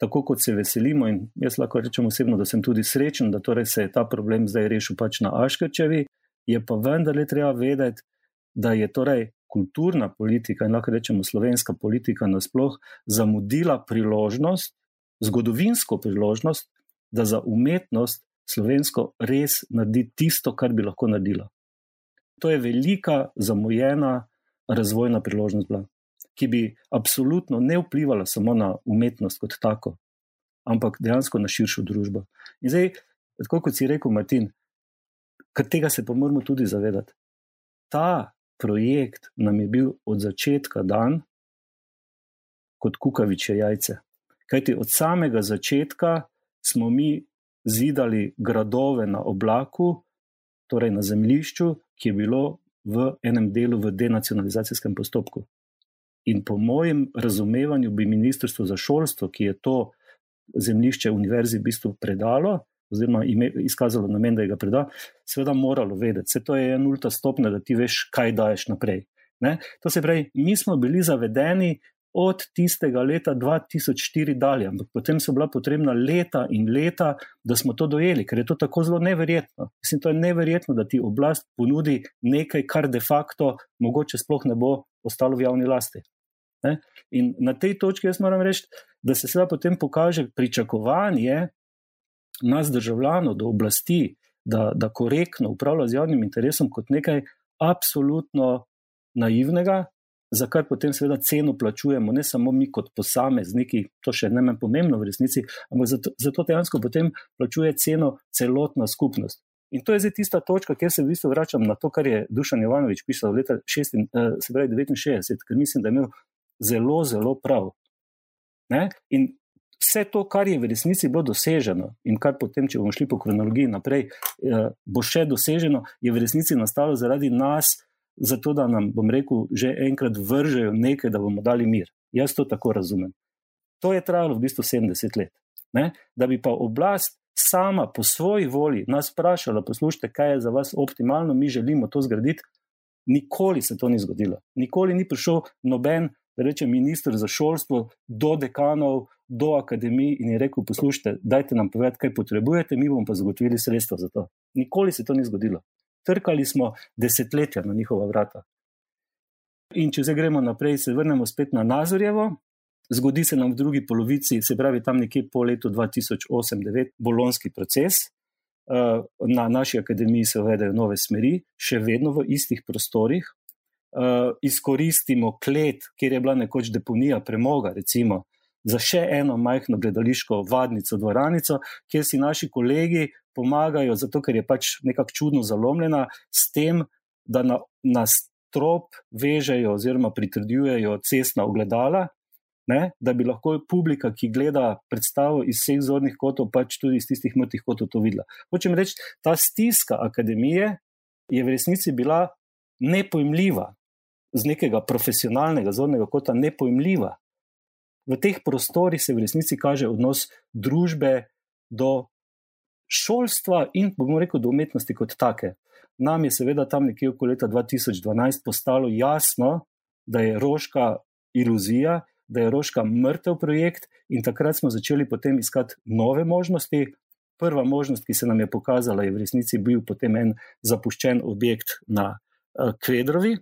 tako, kot se veselimo. In jaz lahko rečem osebno, da sem tudi srečen, da torej se je ta problem zdaj rešil pač na Aškrčevi. Je pa vendarle treba vedeti, da je torej kulturna politika in lahko rečemo slovenska politika nasploh zamudila priložnost, zgodovinsko priložnost, da za umetnost slovensko res naredi tisto, kar bi lahko naredila. To je velika, zamujena razvojna priložnost, bila, ki bi absolutno ne vplivala samo na umetnost kot tako, ampak dejansko na širšo družbo. In zdaj, tako kot si rekel, Martin, tega se pa moramo tudi zavedati. Ta projekt nam je bil od začetka dan kot kukaviče jajce. Kajti od samega začetka smo mi zidali gradove na oblaku, torej na zemljišču, ki je bilo v enem delu v denacionalizacijskem postopku. In po mojem razumevanju bi Ministrstvo za šolstvo, ki je to zemljišče univerzi v bistvu predalo, oziroma izkazalo namen, da ga preda, seveda moralo vedeti. Vse to je ena nulta stopnja, da ti veš, kaj daješ naprej. Ne? To se pravi, mi smo bili zavedeni od tistega leta 2004 dalje, ampak potem so bila potrebna leta in leta, da smo to dojeli, ker je to tako zelo neverjetno. Mislim, to je neverjetno, da ti oblast ponudi nekaj, kar de facto mogoče sploh ne bo ostalo v javni lasti. Ne? In na tej točki jaz moram reči, da se seveda potem pokaže pričakovanje nas, državljanov, do oblasti, da, da korektno upravlja z javnim interesom, kot nekaj absolutno naivnega, za kar potem seveda ceno plačujemo, ne samo mi kot posamezniki, to še ne manj pomembno v resnici, ampak zato, zato dejansko potem plačuje ceno celotna skupnost. In to je zdaj tista točka, kjer se v bistvu vračam na to, kar je Dušan Jovanovič pisal leta 69, eh, ker mislim, da je imel zelo, zelo prav. Ne? In vse to, kar je v resnici bilo doseženo in kar potem, če bomo šli po kronologiji naprej, eh, bo še doseženo, je v resnici nastalo zaradi nas, zato da nam, bom rekel, že enkrat vržejo nekaj, da bomo dali mir. Jaz to tako razumem. To je trajalo v bistvu 70 let. Ne? Da bi pa oblast sama po svoji volji nas vprašala, poslušajte, kaj je za vas optimalno, mi želimo to zgraditi, nikoli se to ni zgodilo. Nikoli ni prišel noben, reče ministr za šolstvo, do dekanov, do akademij in je rekel: Poslušajte, dajte nam povedati, kaj potrebujete, mi bomo pa zagotovili sredstva za to. Nikoli se to ni zgodilo trkali smo desetletja na njihova vrata. In če zdaj gremo naprej, se vrnemo spet na Nazorjevo. Zgodi se nam v drugi polovici, se pravi tam nekje po letu 2008-2009, bolonski proces. Eh, na naši akademiji se uvedejo nove smeri, še vedno v istih prostorih. Eh, izkoristimo klet, kjer je bila nekoč deponija premoga, recimo, za še eno majhno gledališko vadnico, dvoranico, kjer si naši kolegi pomagajo, zato ker je pač nekako čudno zalomljena, s tem, da na, na strop vežejo oziroma pritrjujejo cestna ogledala, ne, da bi lahko publika, ki gleda predstavo iz vseh zornih kotov, pač tudi iz tistih mrtvih kotov to videla. Hočem reči, ta stiska akademije je v resnici bila nepojmljiva, z nekega profesionalnega zornega kota nepojmljiva. V teh prostorih se v resnici kaže odnos družbe do šolstva in, bomo rekel, do umetnosti kot take. Nam je seveda tam nekje okoli leta 2012 postalo jasno, da je rožka iluzija, da je rožka mrtev projekt, in takrat smo začeli potem iskati nove možnosti. Prva možnost, ki se nam je pokazala, je v resnici bil potem en zapuščen objekt na uh, Kvedrovi,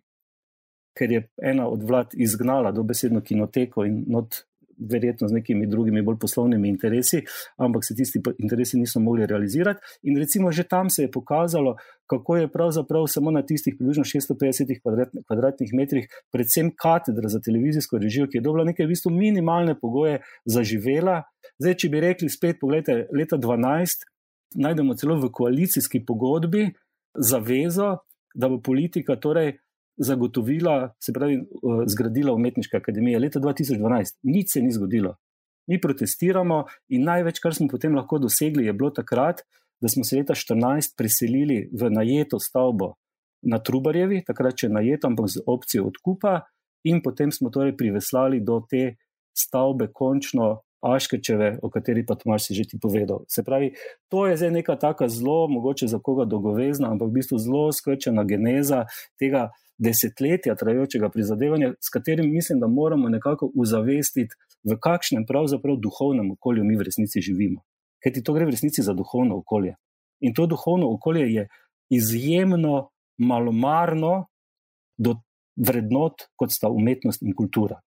ker je ena od vlad izgnala dobesedno kinoteko in not verjetno z nekimi drugimi, bolj poslovnimi interesi, ampak se tisti interesi niso mogli realizirati. In recimo že tam se je pokazalo, kako je pravzaprav samo na tistih približno 650 kvadratnih, kvadratnih metrih, predvsem katedra za televizijsko režijo, ki je dobila neke v bistvu minimalne pogoje za živela. Zdaj, če bi rekli spet, pogledajte, leta 2012 najdemo celo v koalicijski pogodbi zavezo, da bo politika torej zagotovila, se pravi, eh, zgradila umetniška akademija leta 2012. Nič se ni zgodilo. Mi protestiramo in največ, kar smo potem lahko dosegli, je bilo takrat, da smo se leta 2014 preselili v najeto stavbo na Trubarjevi, takrat še najeto, ampak z opcijo odkupa, in potem smo torej priveslali do te stavbe končno. Aškečeve, o kateri pa Tomaš si že ti povedal. Se pravi, to je zdaj neka taka zelo, mogoče za koga dolgovezna, ampak v bistvu zelo skrčena geneza tega desetletja trajajočega prizadevanja, s katerim mislim, da moramo nekako uzavestiti, v kakšnem pravzaprav duhovnem okolju mi v resnici živimo. Ker ti to gre v resnici za duhovno okolje. In to duhovno okolje je izjemno malomarno do vrednot, kot sta umetnost in kultura.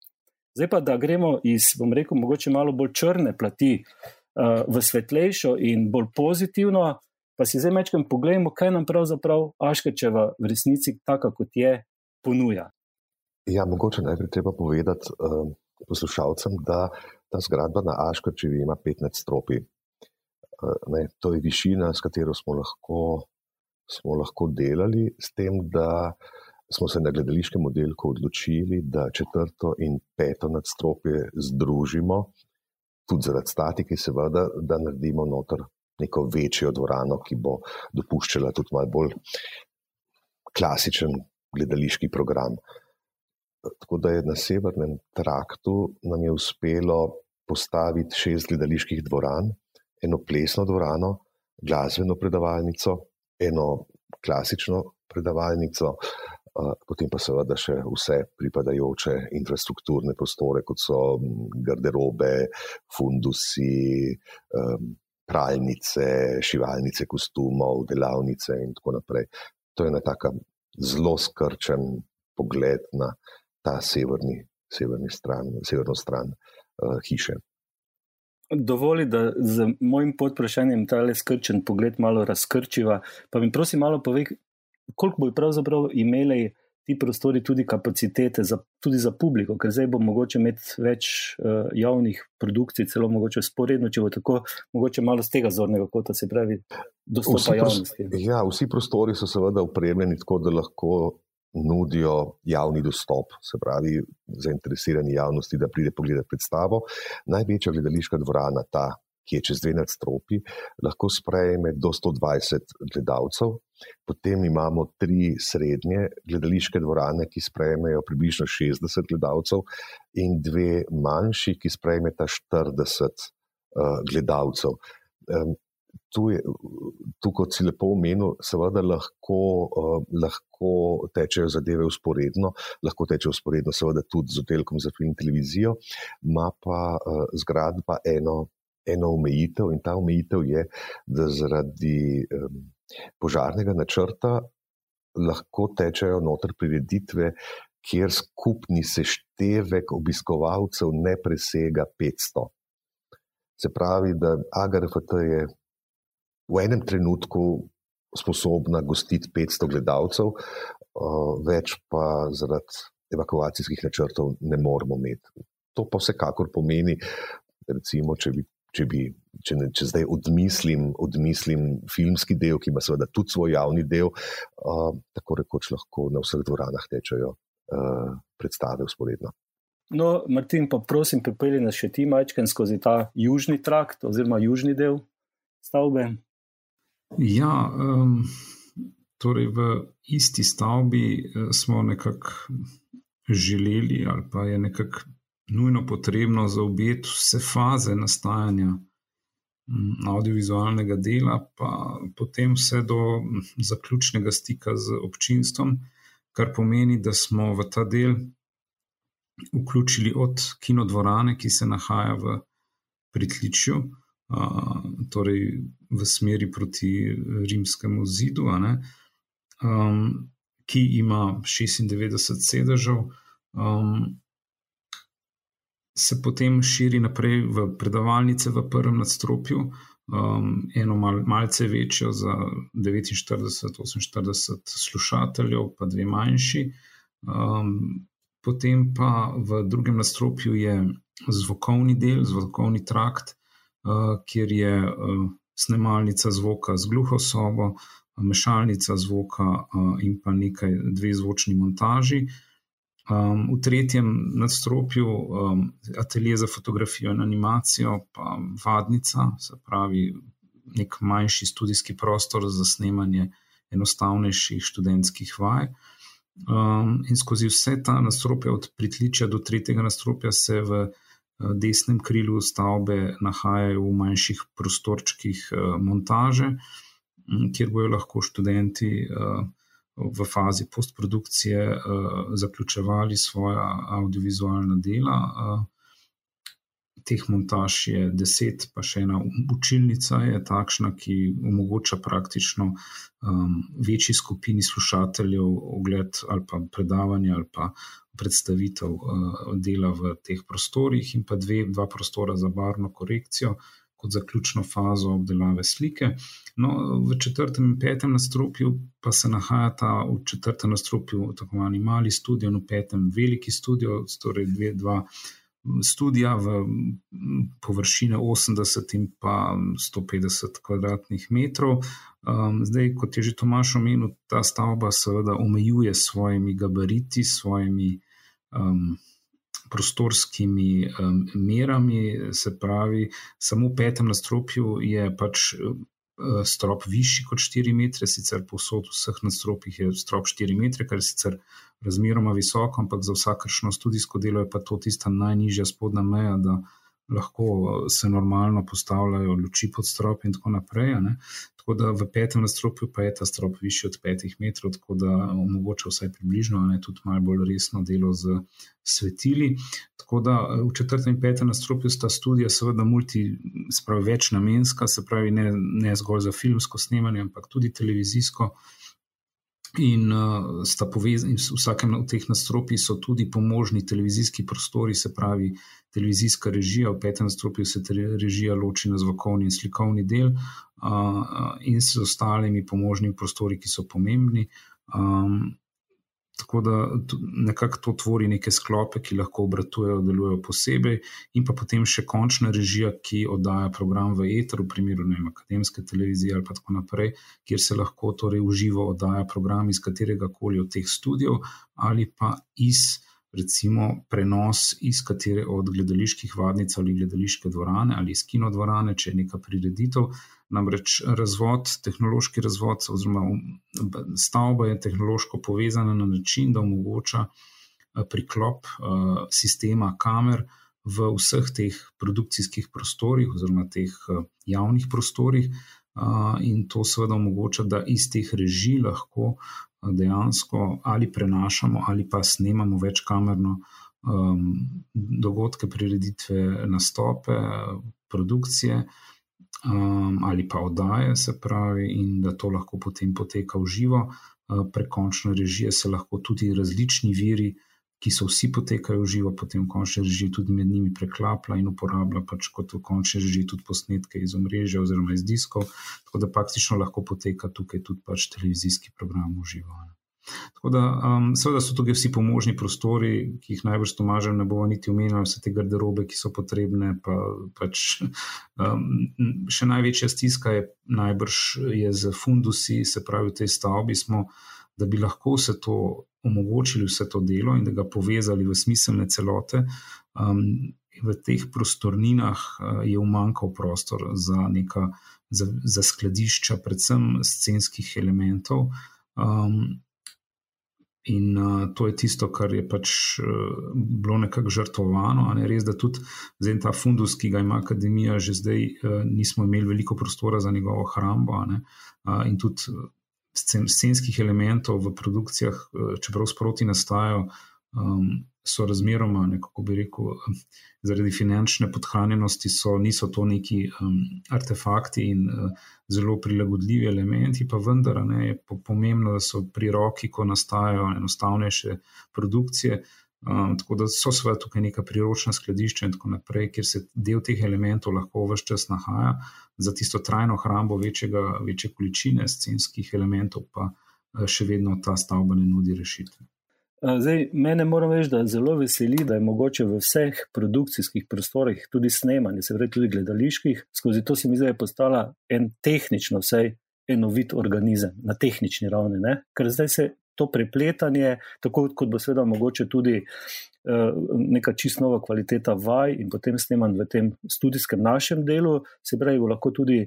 Zdaj pa, da gremo iz, bom rekel, mogoče malo bolj črne plati uh, v svetlejšo in bolj pozitivno, Pa si zdaj mečkam pogledamo, kaj nam pravzaprav Aškačeva v resnici, tako kot je, ponuja. Ja, mogoče najprej treba povedati uh, poslušalcem, da ta zgradba na Aškačevi ima 15 stropi. Uh, ne, to je višina, s katero smo lahko, smo lahko delali, s tem, da smo se na gledališkem oddelku odločili, da četrto in peto nadstropje združimo, tudi zaradi statike, seveda, da naredimo noter neko večjo dvorano, ki bo dopuščala tudi malo bolj klasičen gledališki program. Tako da je na severnem traktu nam je uspelo postaviti šest gledaliških dvoran, eno plesno dvorano, glasbeno predavalnico, eno klasično predavalnico, potem pa seveda še vse pripadajoče infrastrukturne prostore, kot so garderobe, fundusi, pralnice, šivalnice kostumov, delavnice in tako naprej. To je ena taka zelo skrčen pogled na ta severni stran, severno stran uh, hiše. Dovoli, da z mojim podprašanjem ta le skrčen pogled malo razkrčiva. Pa mi prosim malo povej, koliko bo pravzaprav imeli ti prostori tudi kapacitete, za, tudi za publiko, ker zdaj bo mogoče imeti več uh, javnih produkcij, celo mogoče sporedno, če bo tako, mogoče malo z tega zornega kota, se pravi, dostopa javnosti. Ja, vsi prostori so seveda upremljeni tako, da lahko nudijo javni dostop, se pravi, zainteresirani javnosti, da pride pogledati predstavo. Največja gledališka dvorana, ta, ki je čez dve nadstropi, lahko sprejme do 120 gledalcev. Potem imamo tri srednje gledališke dvorane, ki sprejmejo približno 60 gledalcev, in dve manjši, ki sprejmeta 40 uh, gledalcev. Um, tu, je, tu, kot si lepo omenil, seveda lahko, uh, lahko tečejo zadeve usporedno, lahko tečejo usporedno, seveda tudi z oddelkom za film in televizijo, ima pa uh, zgradba eno, eno omejitev in ta omejitev je, da zaradi um, požarnega načrta lahko tečejo noter prireditve, kjer skupni seštevek obiskovalcev ne presega 500. Se pravi, da AGRFT je v enem trenutku sposobna gostiti 500 gledalcev, več pa zaradi evakuacijskih načrtov ne moremo imeti. To pa vsekakor pomeni, recimo, če bi če, bi, če, ne, če zdaj odmislim, odmislim filmski del, ki ima seveda tudi svoj javni del, uh, tako rekoč lahko na vseh dvoranah tečejo uh, predstave usporedno. No, Martin, pa prosim, pripelji nas še ti majčken skozi ta južni trakt oziroma južni del stavbe. Ja, um, torej v isti stavbi eh, smo nekako želeli, ali pa je nekako nujno potrebno za obet vse faze nastajanja mm, audiovizualnega dela, pa potem vse do mm, zaključnega stika z občinstvom, kar pomeni, da smo v ta del vključili od kinodvorane, ki se nahaja v pritličju, torej v smeri proti rimskemu zidu, um, ki ima 96 sedežev. Um, se potem širi naprej v predavalnice v prvem nadstropju, um, eno mal, malce večjo za 49-48 slušateljev, pa dve manjši. Um, potem pa v drugem nadstropju je zvokovni del, zvokovni trakt, uh, kjer je uh, snemalnica zvoka z gluho sobo, mešalnica zvoka uh, in pa nekaj dve zvočni montaži. Um, v tretjem nadstropju um, atelje za fotografijo in animacijo, pa vadnica, se pravi, nek manjši študijski prostor za snemanje enostavnejših študentskih vaj. Um, in skozi vse ta nadstropja, od pritličja do tretjega nadstropja, se v uh, desnem krilu stavbe nahajajo v manjših prostorčkih uh, montaže, kjer bojo lahko študenti. Uh, v fazi postprodukcije uh, zaključevali svoja audiovizualna dela. Uh, teh montaž je deset, pa še ena učilnica je takšna, ki omogoča praktično um, večji skupini slušateljev ogled ali pa predavanje ali pa predstavitev uh, dela v teh prostorih, in pa dve, dva prostora za barno korekcijo kot zaključno fazo obdelave slike. No, v četrtem in petem nastropju pa se nahaja ta v četrtem nastropju tako imenovani mali studio, in v petem veliki studio, torej dve, dva. Studija v površini 80 in pa 150 kvadratnih metrov. Um, zdaj, kot je že Tomaš omenil, ta stavba seveda omejuje s svojimi gabariti, s svojimi um, prostorskimi um, merami, se pravi, samo v petem nadstropju je pač uh, strop višji kot 4 metre, sicer povsod v vseh nadstropjih je strop 4 metre, kar je sicer razmeroma visoko, ampak za vsakršno študijsko delo je pa to tista najnižja spodnja meja, da lahko se normalno postavljajo luči pod strop in tako naprej. Tako da v petem nadstropju pa je ta strop višji od petih metrov, tako da omogoča vsaj približno, ne tudi malo bolj resno delo z svetili. Tako da v četrtem in petem nadstropju sta studija seveda multi, spravi večnamenska, se pravi ne, ne zgolj za filmsko snemanje, ampak tudi televizijsko. In uh, sta povezani, v vsakem od teh nastropij so tudi pomožni televizijski prostori, se pravi televizijska režija, v petem nastropju se režija loči na zvokovni in slikovni del, uh, in s ostalimi pomožnimi prostori, ki so pomembni. Um, Tako da nekako to tvori neke sklope, ki lahko obratujejo, delujejo posebej, in pa potem še končna režija, ki oddaja program v eteru, v primeru vem, akademske televizije ali tako naprej, kjer se lahko torej uživo oddaja program iz katerega koli od teh studijev ali pa iz recimo prenos iz katere od gledaliških vadnic ali gledališke dvorane ali iz kinodvorane, če je neka prireditev. Namreč razvod, tehnološki razvod, oziroma stavba je tehnološko povezana na način, da omogoča eh, priklop uh, sistema kamer v vseh teh produkcijskih prostorih, oziroma teh uh, javnih prostorih, in to seveda omogoča, da iz teh režij lahko dejansko ali prenašamo ali pa snemamo večkamerno um, dogodke, prireditve, nastope, produkcije um, ali pa oddaje, se pravi, in da to lahko potem poteka v živo. Uh, prekončne režije se lahko tudi različni viri ki so vsi potekajo v živo, potem v končni režiji tudi med njimi preklapla in uporablja pač kot v končni režiji tudi posnetke iz omrežja oziroma iz diskov, tako da praktično lahko poteka tukaj tudi pač televizijski program v živo. Tako da, um, seveda so tukaj vsi pomožni prostori, ki jih najbrž Tomažem ne bomo niti omenjali, vse te garderobe, ki so potrebne. Pa, pač, um, še največja stiska je najbrž je z fundusi, se pravi, v tej stavbi smo, da bi lahko vse to omogočili vse to delo in da ga povezali v smiselne celote. Um, v teh prostorninah uh, je umankal prostor za, neka, za, za skladišča, predvsem scenskih elementov. Um, in uh, to je tisto, kar je pač uh, bilo nekako žrtvovano. Ne? Res, da tudi za ta fundus, ki ga ima akademija, že zdaj uh, nismo imeli veliko prostora za njegovo hrambo. Uh, in tudi scenskih elementov v produkcijah, eh, čeprav sproti nastajajo, um, so razmeroma, kako bi rekel, zaradi finančne podhranjenosti, so, niso to neki um, artefakti in uh, zelo prilagodljivi elementi, pa vendar ne, je pomembno, da so pri roki, ko nastajajo enostavnejše produkcije. Um, tako da so seveda tukaj neka priročna skladišča in tako naprej, kjer se del teh elementov lahko vse čas nahaja, za tisto trajno hrambo večjega, večje količine scenskih elementov, pa uh, še vedno ta stavba ne nudi rešitve. Zdaj, mene moram reči, da zelo veseli, da je mogoče v vseh produkcijskih prostorih tudi snemanje, se pravi tudi gledaliških, skozi to se mi zdaj postala en tehnično, vsaj enovit organizem na tehnični ravni. Ne? Ker zdaj se to prepletanje, tako kot bo seveda mogoče tudi uh, neka čisto nova kvaliteta vaj in potem sneman v tem študijskem našem delu, se pravi, bo lahko tudi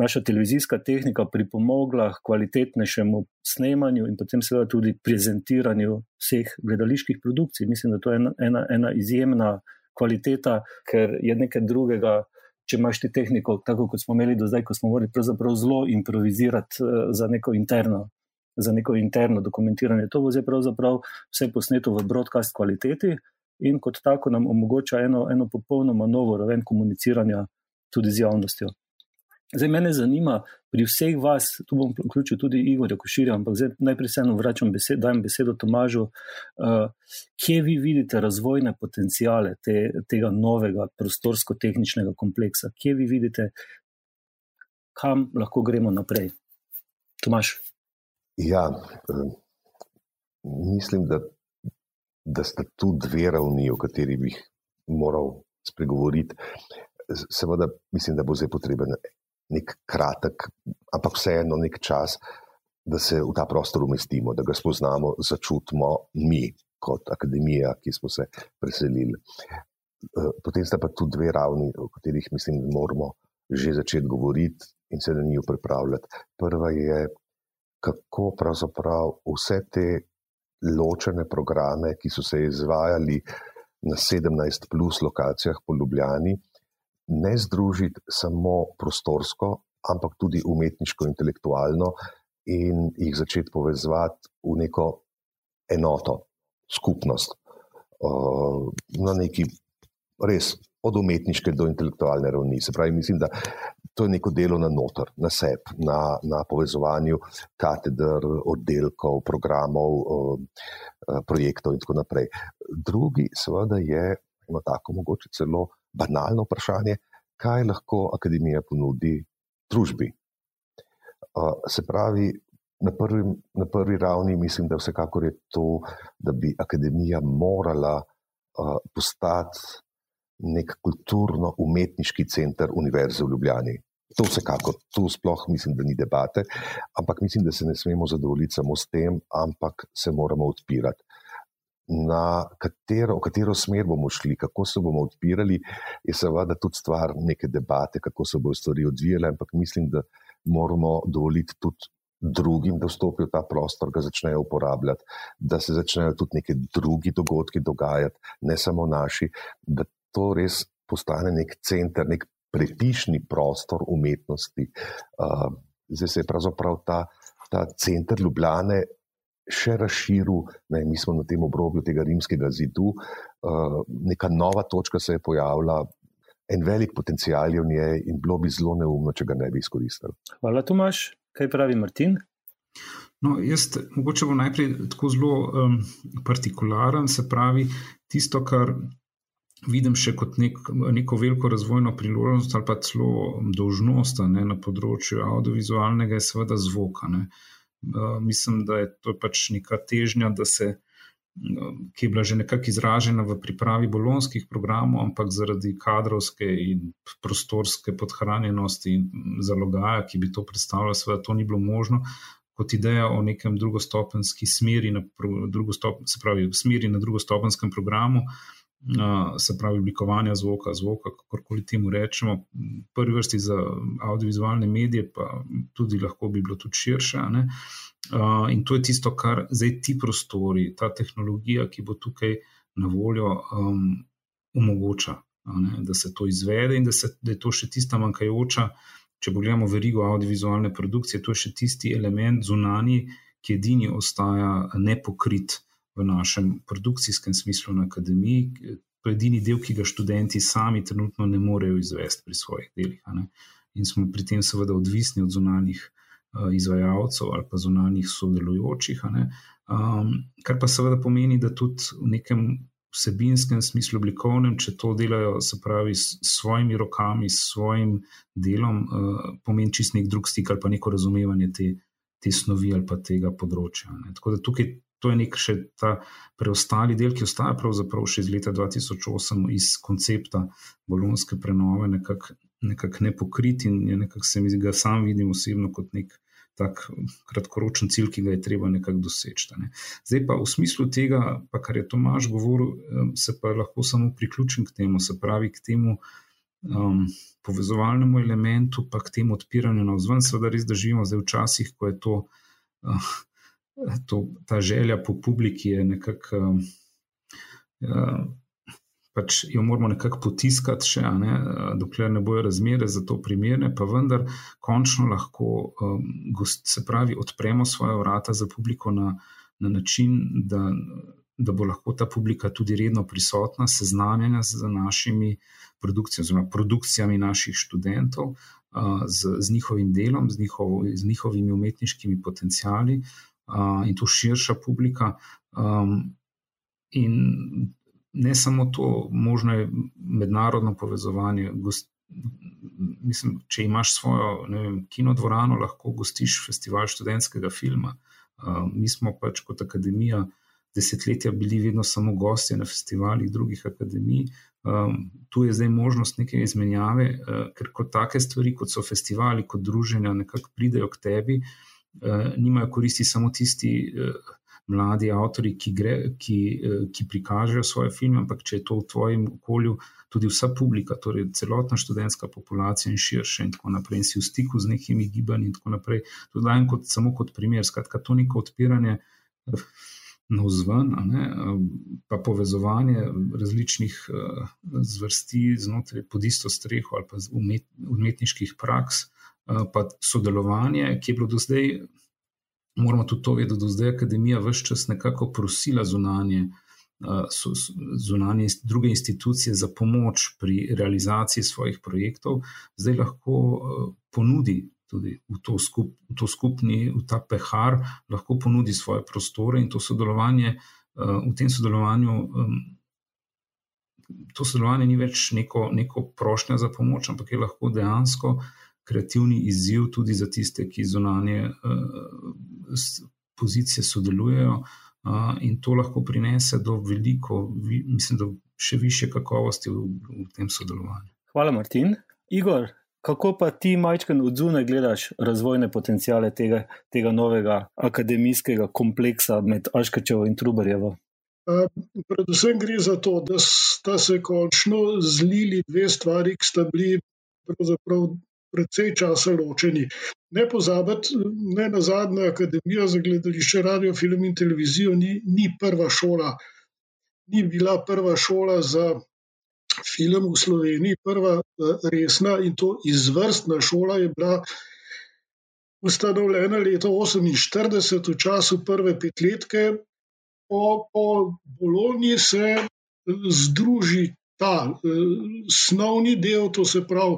naša televizijska tehnika pripomogla k kvalitetnejšemu snemanju in potem seveda tudi prezentiranju vseh gledaliških produkcij. Mislim, da to je ena, ena, ena izjemna kvaliteta, ker je nekaj drugega. Če imaš ti tehniko, tako kot smo imeli do zdaj, ko smo morali pravzaprav zelo improvizirati uh, za neko interno za neko interno dokumentiranje. To bo zdaj pravzaprav vse posneto v broadcast kvaliteti in kot tako nam omogoča eno, eno popolnoma novo raven komuniciranja tudi z javnostjo. Zdaj me zanima pri vseh vas, tu bom vključil tudi Igorja Koširja, ampak zdaj najprej se eno vračam, besed, dajem besedo Tomažu. Uh, kje vi vidite razvojne potencijale te, tega novega prostorsko-tehničnega kompleksa? Kje vi vidite, kam lahko gremo naprej? Tomaž. Ja, eh, mislim, da, da sta tu dve ravni, o kateri bi moral spregovoriti. Seveda, mislim, da bo zdaj potreben nek kratek, ampak vseeno nek čas, da se v ta prostor umestimo, da ga spoznamo, začutimo mi, kot akademija, ki smo se preselili. Eh, potem sta pa tu dve ravni, o katerih mislim, da moramo že začeti govoriti in se na njih pripravljati. Prva je kako pravzaprav vse te ločene programe, ki so se izvajali na 17 plus lokacijah po Ljubljani, ne združiti samo prostorsko, ampak tudi umetniško, intelektualno in jih začeti povezovati v neko enoto, skupnost, na neki res. Od umetniške do intelektualne ravni. Se pravi, mislim, da to je neko delo na noter, na sebi, na, na povezovanju kateder, oddelkov, programov, eh, projektov in tako naprej. Drugi, seveda, je eno tako, mogoče celo banalno vprašanje, kaj lahko akademija ponudi družbi. Eh, se pravi, na prvi, na prvi ravni mislim, da vsekakor je to, da bi akademija morala eh, postati nek kulturno-umetniški center Univerze v Ljubljani. To vsekakor, tu sploh mislim, da ni debate, ampak mislim, da se ne smemo zadovoljiti samo s tem, ampak se moramo odpirati. Na katero, v katero smer bomo šli, kako se bomo odpirali, je seveda tudi stvar neke debate, kako se bodo stvari odvijale, ampak mislim, da moramo dovoliti tudi drugim, da vstopijo v ta prostor, ga začnejo uporabljati, da se začnejo tudi neki drugi dogodki dogajati, ne samo naši, da to res postane nek center, nek prepišni prostor umetnosti. Uh, zdaj se je pravzaprav ta, ta center Ljubljane še razširil, ne, mi smo na tem obrobju tega rimskega zidu, uh, neka nova točka se je pojavila. En velik potencial je v njej, in bilo bi zelo neumno, če ga ne bi izkoristili. Hvala, Tomaš. Kaj pravi Martin? No, jaz, mogoče bom najprej tako zelo um, partikularen, se pravi, tisto, kar vidim še kot nek, neko veliko razvojno priložnost ali pa celo dožnost ne, na področju audiovizualnega, je seveda zvok. Uh, mislim, da je to pač neka težnja, se, uh, ki je bila že nekako izražena v pripravi bolonskih programov, ampak zaradi kadrovske in prostorske podhranjenosti in zalogaja, ki bi to predstavljalo, seveda to ni bilo možno. Kot ideja o nekem drugostopenski smeri, na, drugostop, se pravi, smeri na drugostopenskem programu, uh, se pravi, oblikovanja zvoka, zvoka, kakorkoli temu rečemo, prvi vrsti za audiovizualne medije, pa tudi lahko bi bilo tudi širše. Uh, in to je tisto, kar zdaj ti prostori, ta tehnologija, ki bo tukaj na voljo, um, omogoča, da se to izvede in da, se, da je to še tista manjkajoča. Če pogledamo verigo audiovizualne produkcije, to je še tisti element zunanji, ki edini ostaja nepokrit uh, v našem produkcijskem smislu na akademiji. To je edini del, ki ga študenti sami trenutno ne morejo izvesti pri svojih delih. In smo pri tem seveda odvisni od zunanjih uh, izvajalcev ali pa zunanjih sodelujočih. Um, kar pa seveda pomeni, da tudi v nekem vsebinskem smislu, oblikovnem, če to delajo, se pravi, s svojimi rokami, s svojim delom, uh, pomeni čist nek drug stik ali pa neko razumevanje te, te snovi ali pa tega področja. Ne. Tako da tukaj to je nek še ta preostali del, ki ostaja pravzaprav še iz leta 2008 iz koncepta bolonske prenove, nekako nekak nepokrit in nekako se mi ga sam vidim osebno kot nek tak kratkoročen cilj, ki ga je treba nekako doseči. Ne. Zdaj pa v smislu tega, pa kar je Tomaž govoril, se pa lahko samo priključim k temu, se pravi k temu. Um, povezovalnemu elementu, pa k temu odpiranju na vzven, seveda res, da živimo zdaj v časih, ko je to uh, to, ta želja po publiki je nekako, uh, pač jo moramo nekako potiskati, še, ne, dokler ne bojo razmere za to primerne, pa vendar končno lahko, um, gost, se pravi, odpremo svoje vrata za publiko na, na način, da, da bo lahko ta publika tudi redno prisotna, seznanjena z našimi produkcijami, oziroma produkcijami naših študentov. Z, z njihovim delom, z, njihovo, z njihovimi umetniškimi potencijali, uh, in to širša publika. Um, in ne samo to, možno je mednarodno povezovanje. Gost, mislim, če imaš svojo vem, kinodvorano, lahko gostiš festival študentskega filma. Um, mi smo pač kot akademija desetletja bili vedno samo gostje na festivalih drugih akademij. Um, tu je zdaj možnost neke izmenjave, uh, ker kot take stvari, kot so festivali, kot druženja, nekako pridejo k tebi. Eh, nimajo koristi samo tisti uh, mladi avtori, ki, gre, ki, uh, ki prikažejo svoje filme, ampak če je to v tvojem okolju, tudi vsa publika, torej celotna študentska populacija in širše, in tako naprej, in si v stiku z nekimi gibanji in tako naprej. To dajem kot, samo kot primer. Skratka, to neko odpiranje. Na vzven, pa povezovanje različnih zvrsti znotraj pod isto streho ali pa umet, umetniških praks, Eh, pa sodelovanje, ki je bilo do zdaj, moramo tudi to vedeti, da je akademija vse čas nekako prosila zunanje zunanje druge institucije za pomoč pri realizaciji svojih projektov, zdaj lahko ponudi tudi v to, skup, v to skupni, v ta pehar, lahko ponudi svoje prostore in to sodelovanje. V tem sodelovanju, to sodelovanje ni več neko, neko prošnja za pomoč, ampak je lahko dejansko kreativni izziv tudi za tiste, ki zunanje pozicije sodelujejo in to lahko prinese do veliko, mislim, do še više kakovosti v, v tem sodelovanju. Hvala, Martin. Igor, kako pa ti, majčkan od zunaj, gledaš razvojne potencijale tega, tega novega akademijskega kompleksa med Aškačevo in Trubarjevo? Predvsem gre za to, da sta se končno zlili dve stvari, ki sta bili pravzaprav precej časa ločeni. Ne pozabiti, ne na zadnje, Akademija za gledališče, radio, film in televizijo ni, ni prva šola, ni bila prva šola za film v Sloveniji, prva resna in to izvrstna šola je bila. Ustanovljena leta 1948, v času prve petletke, po, po Bologni se združi ta eh, snovni del, to se pravi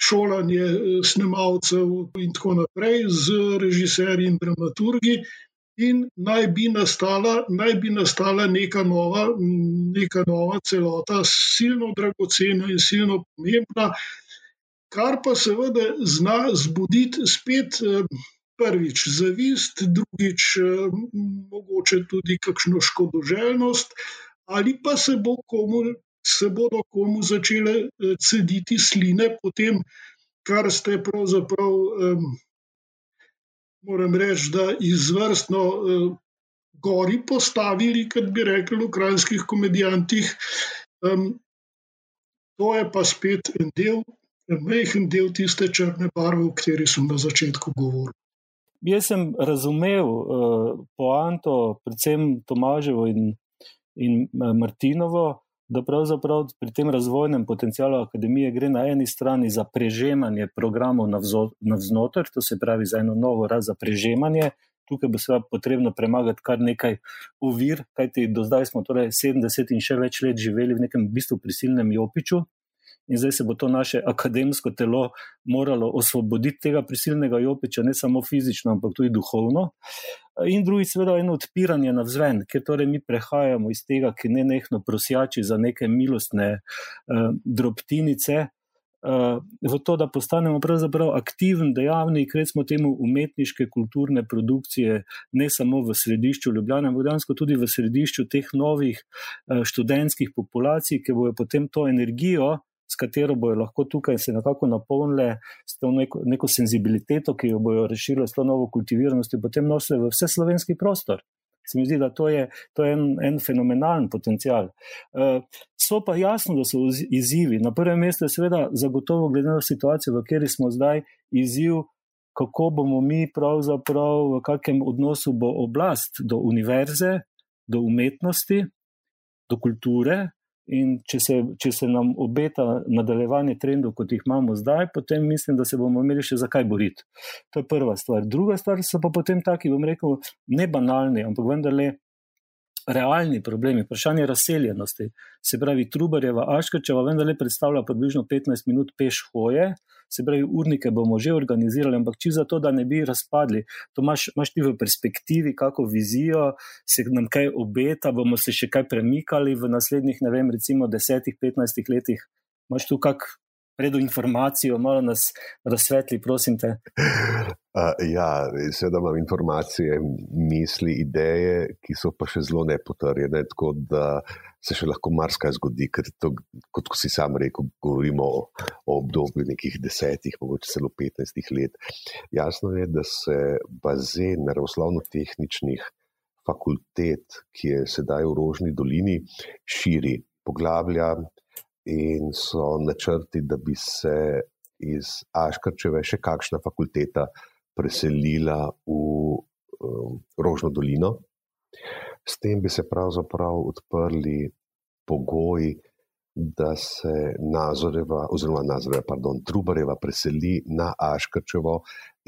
šolanje eh, snemalcev in tako naprej z režiserji in dramaturgi. In naj bi, nastala, naj bi nastala neka nova, neka nova celota, silno dragocena in silno pomembna, kar pa seveda zna zbuditi spet eh, prvič zavist, drugič eh, mogoče tudi kakšno škodoželjnost, ali pa se bo komu se bodo komu začele eh, cediti sline, potem, kar ste pravzaprav, um, moram reči, da izvrstno uh, gori postavili, kot bi rekli v ukrajinskih komedijantih. Um, to je pa spet en del, en majhen del tiste črne barve, o kateri sem na začetku govoril. Jaz sem razumel uh, poanto, predvsem Tomaževo in, in Martinovo, da pravzaprav pri tem razvojnem potencialu akademije gre na eni strani za prežemanje programov navznoter, to se pravi za eno novo raz za prežemanje. Tukaj bo seveda potrebno premagati kar nekaj ovir, kajti do zdaj smo torej 70 in še več let živeli v nekem bistvu prisilnem jopiču, in zdaj se bo to naše akademsko telo moralo osvoboditi tega prisilnega jopiča, ne samo fizično, ampak tudi duhovno. In drugi, seveda, eno odpiranje na vzven, ker torej mi prehajamo iz tega, ki ne nehno prosjači za neke milostne uh, drobtinice. V to, da postanemo pravzaprav aktiven dejavnik, recimo temu umetniške, kulturne produkcije, ne samo v središču Ljubljana, ampak dejansko tudi v središču teh novih študentskih populacij, ki bojo potem to energijo, s katero bojo lahko tukaj se nekako napolnile s to neko, neko senzibiliteto, ki jo bojo rešile s to novo kultiviranost potem nosile v vse slovenski prostor. Se mi zdi, da to je, to je en, en fenomenalen potencial. Uh, so pa jasno, da so izzivi. Na prvem mestu je seveda zagotovo, glede na situacijo, v kateri smo zdaj, izziv, kako bomo mi pravzaprav, v kakšnem odnosu bo oblast do univerze, do umetnosti, do kulture, In če se, če se nam obeta nadaljevanje trendov, kot jih imamo zdaj, potem mislim, da se bomo imeli še zakaj boriti. To je prva stvar. Druga stvar so pa potem taki, bom rekel, ne banalni, ampak vendarle realni problemi, vprašanje razseljenosti. Se pravi, Trubarjeva Aškačeva vendarle predstavlja približno 15 minut peš hoje, se pravi, urnike bomo že organizirali, ampak če za to, da ne bi razpadli, to imaš, imaš ti v perspektivi, kako vizijo, se nam kaj obeta, bomo se še kaj premikali v naslednjih, ne vem, recimo 10-15 letih. Imaš tu kak redo informacijo, malo nas razsvetli, prosim te. Uh, ja, seveda imam informacije, misli, ideje, ki so pa še zelo nepotrjene, tako da se še lahko marsikaj zgodi, ker to, kot si sam rekel, govorimo o, o obdobju nekih desetih, mogoče celo petnajstih let. Jasno je, da se bazen naravoslovno-tehničnih fakultet, ki je sedaj v Rožni dolini, širi, poglablja, in so načrti, da bi se iz Aškarčeve še kakšna fakulteta preselila v um, Rožno dolino. S tem bi se pravzaprav odprli pogoji, da se Nazoreva, oziroma Nazoreva, pardon, Trubareva preseli na Aškarčevo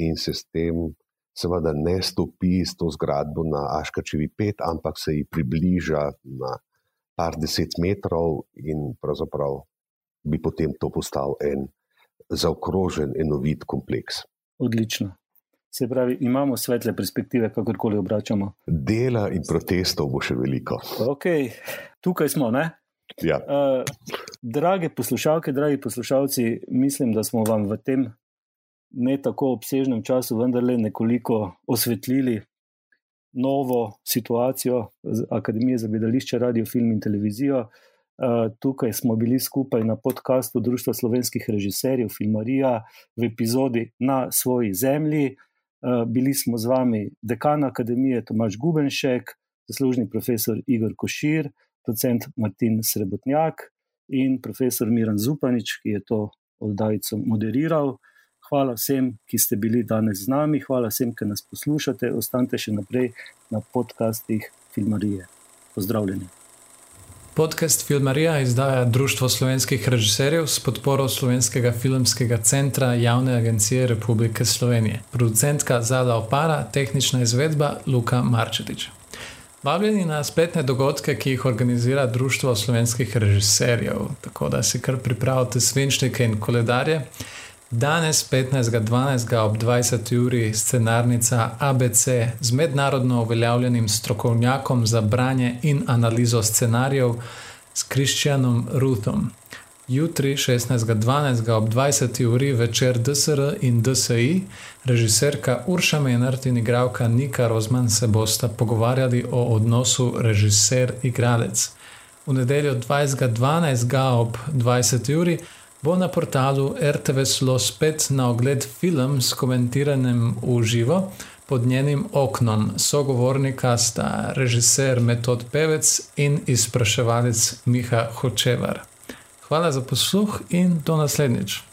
in se s tem seveda ne stopi s to zgradbo na Aškarčevi pet, ampak se ji približa na par deset metrov in pravzaprav bi potem to postal en zaokrožen, enovit kompleks. Odlično. Se pravi, imamo svetle perspektive, kakorkoli obračamo. Dela in protestov bo še veliko. Okay. Tukaj smo. Ja. Uh, drage poslušalke, dragi poslušalci, mislim, da smo vam v tem ne tako obsežnem času vendarle nekoliko osvetlili novo situacijo Akademije za gledališče, radio, film in televizijo. Uh, tukaj smo bili skupaj na podkastu Društva slovenskih režiserjev Filmarija v epizodi Na svoji zemlji. Uh, bili smo z vami dekan akademije Tomaš Gubenšek, zaslužni profesor Igor Košir, docent Martin Srebotnjak in profesor Miran Zupanič, ki je to oddajico moderiral. Hvala vsem, ki ste bili danes z nami, hvala vsem, ki nas poslušate. Ostanite še naprej na podcastih Filmarije. Pozdravljeni. Podcast Filmarija izdaja Društvo slovenskih režiserjev s podporo Slovenskega filmskega centra Javne agencije Republike Slovenije. Producentka Zada Opara, tehnična izvedba Luka Marčetič. Vabljeni na spletne dogodke, ki jih organizira Društvo slovenskih režiserjev, tako da si kar pripravite svinčnike in koledarje. Danes, 15.12. ob 20. uri, scenarnica ABC z mednarodno uveljavljenim strokovnjakom za branje in analizo scenarijev s Kristjanom Ruthom. Jutri, 16.12. ob 20. uri večer DSR in DSI, režiserka Urša Menard in igralka Nika Rozman se bosta pogovarjali o odnosu režiser-igralec. V nedeljo 20.12. ob 20. uri bo na portalu RTV Slo spet na ogled film s komentiranjem v živo pod njenim oknom. Sogovornika sta režiser Metod Pevec in izpraševalec Miha Hočevar. Hvala za posluh in do naslednjič.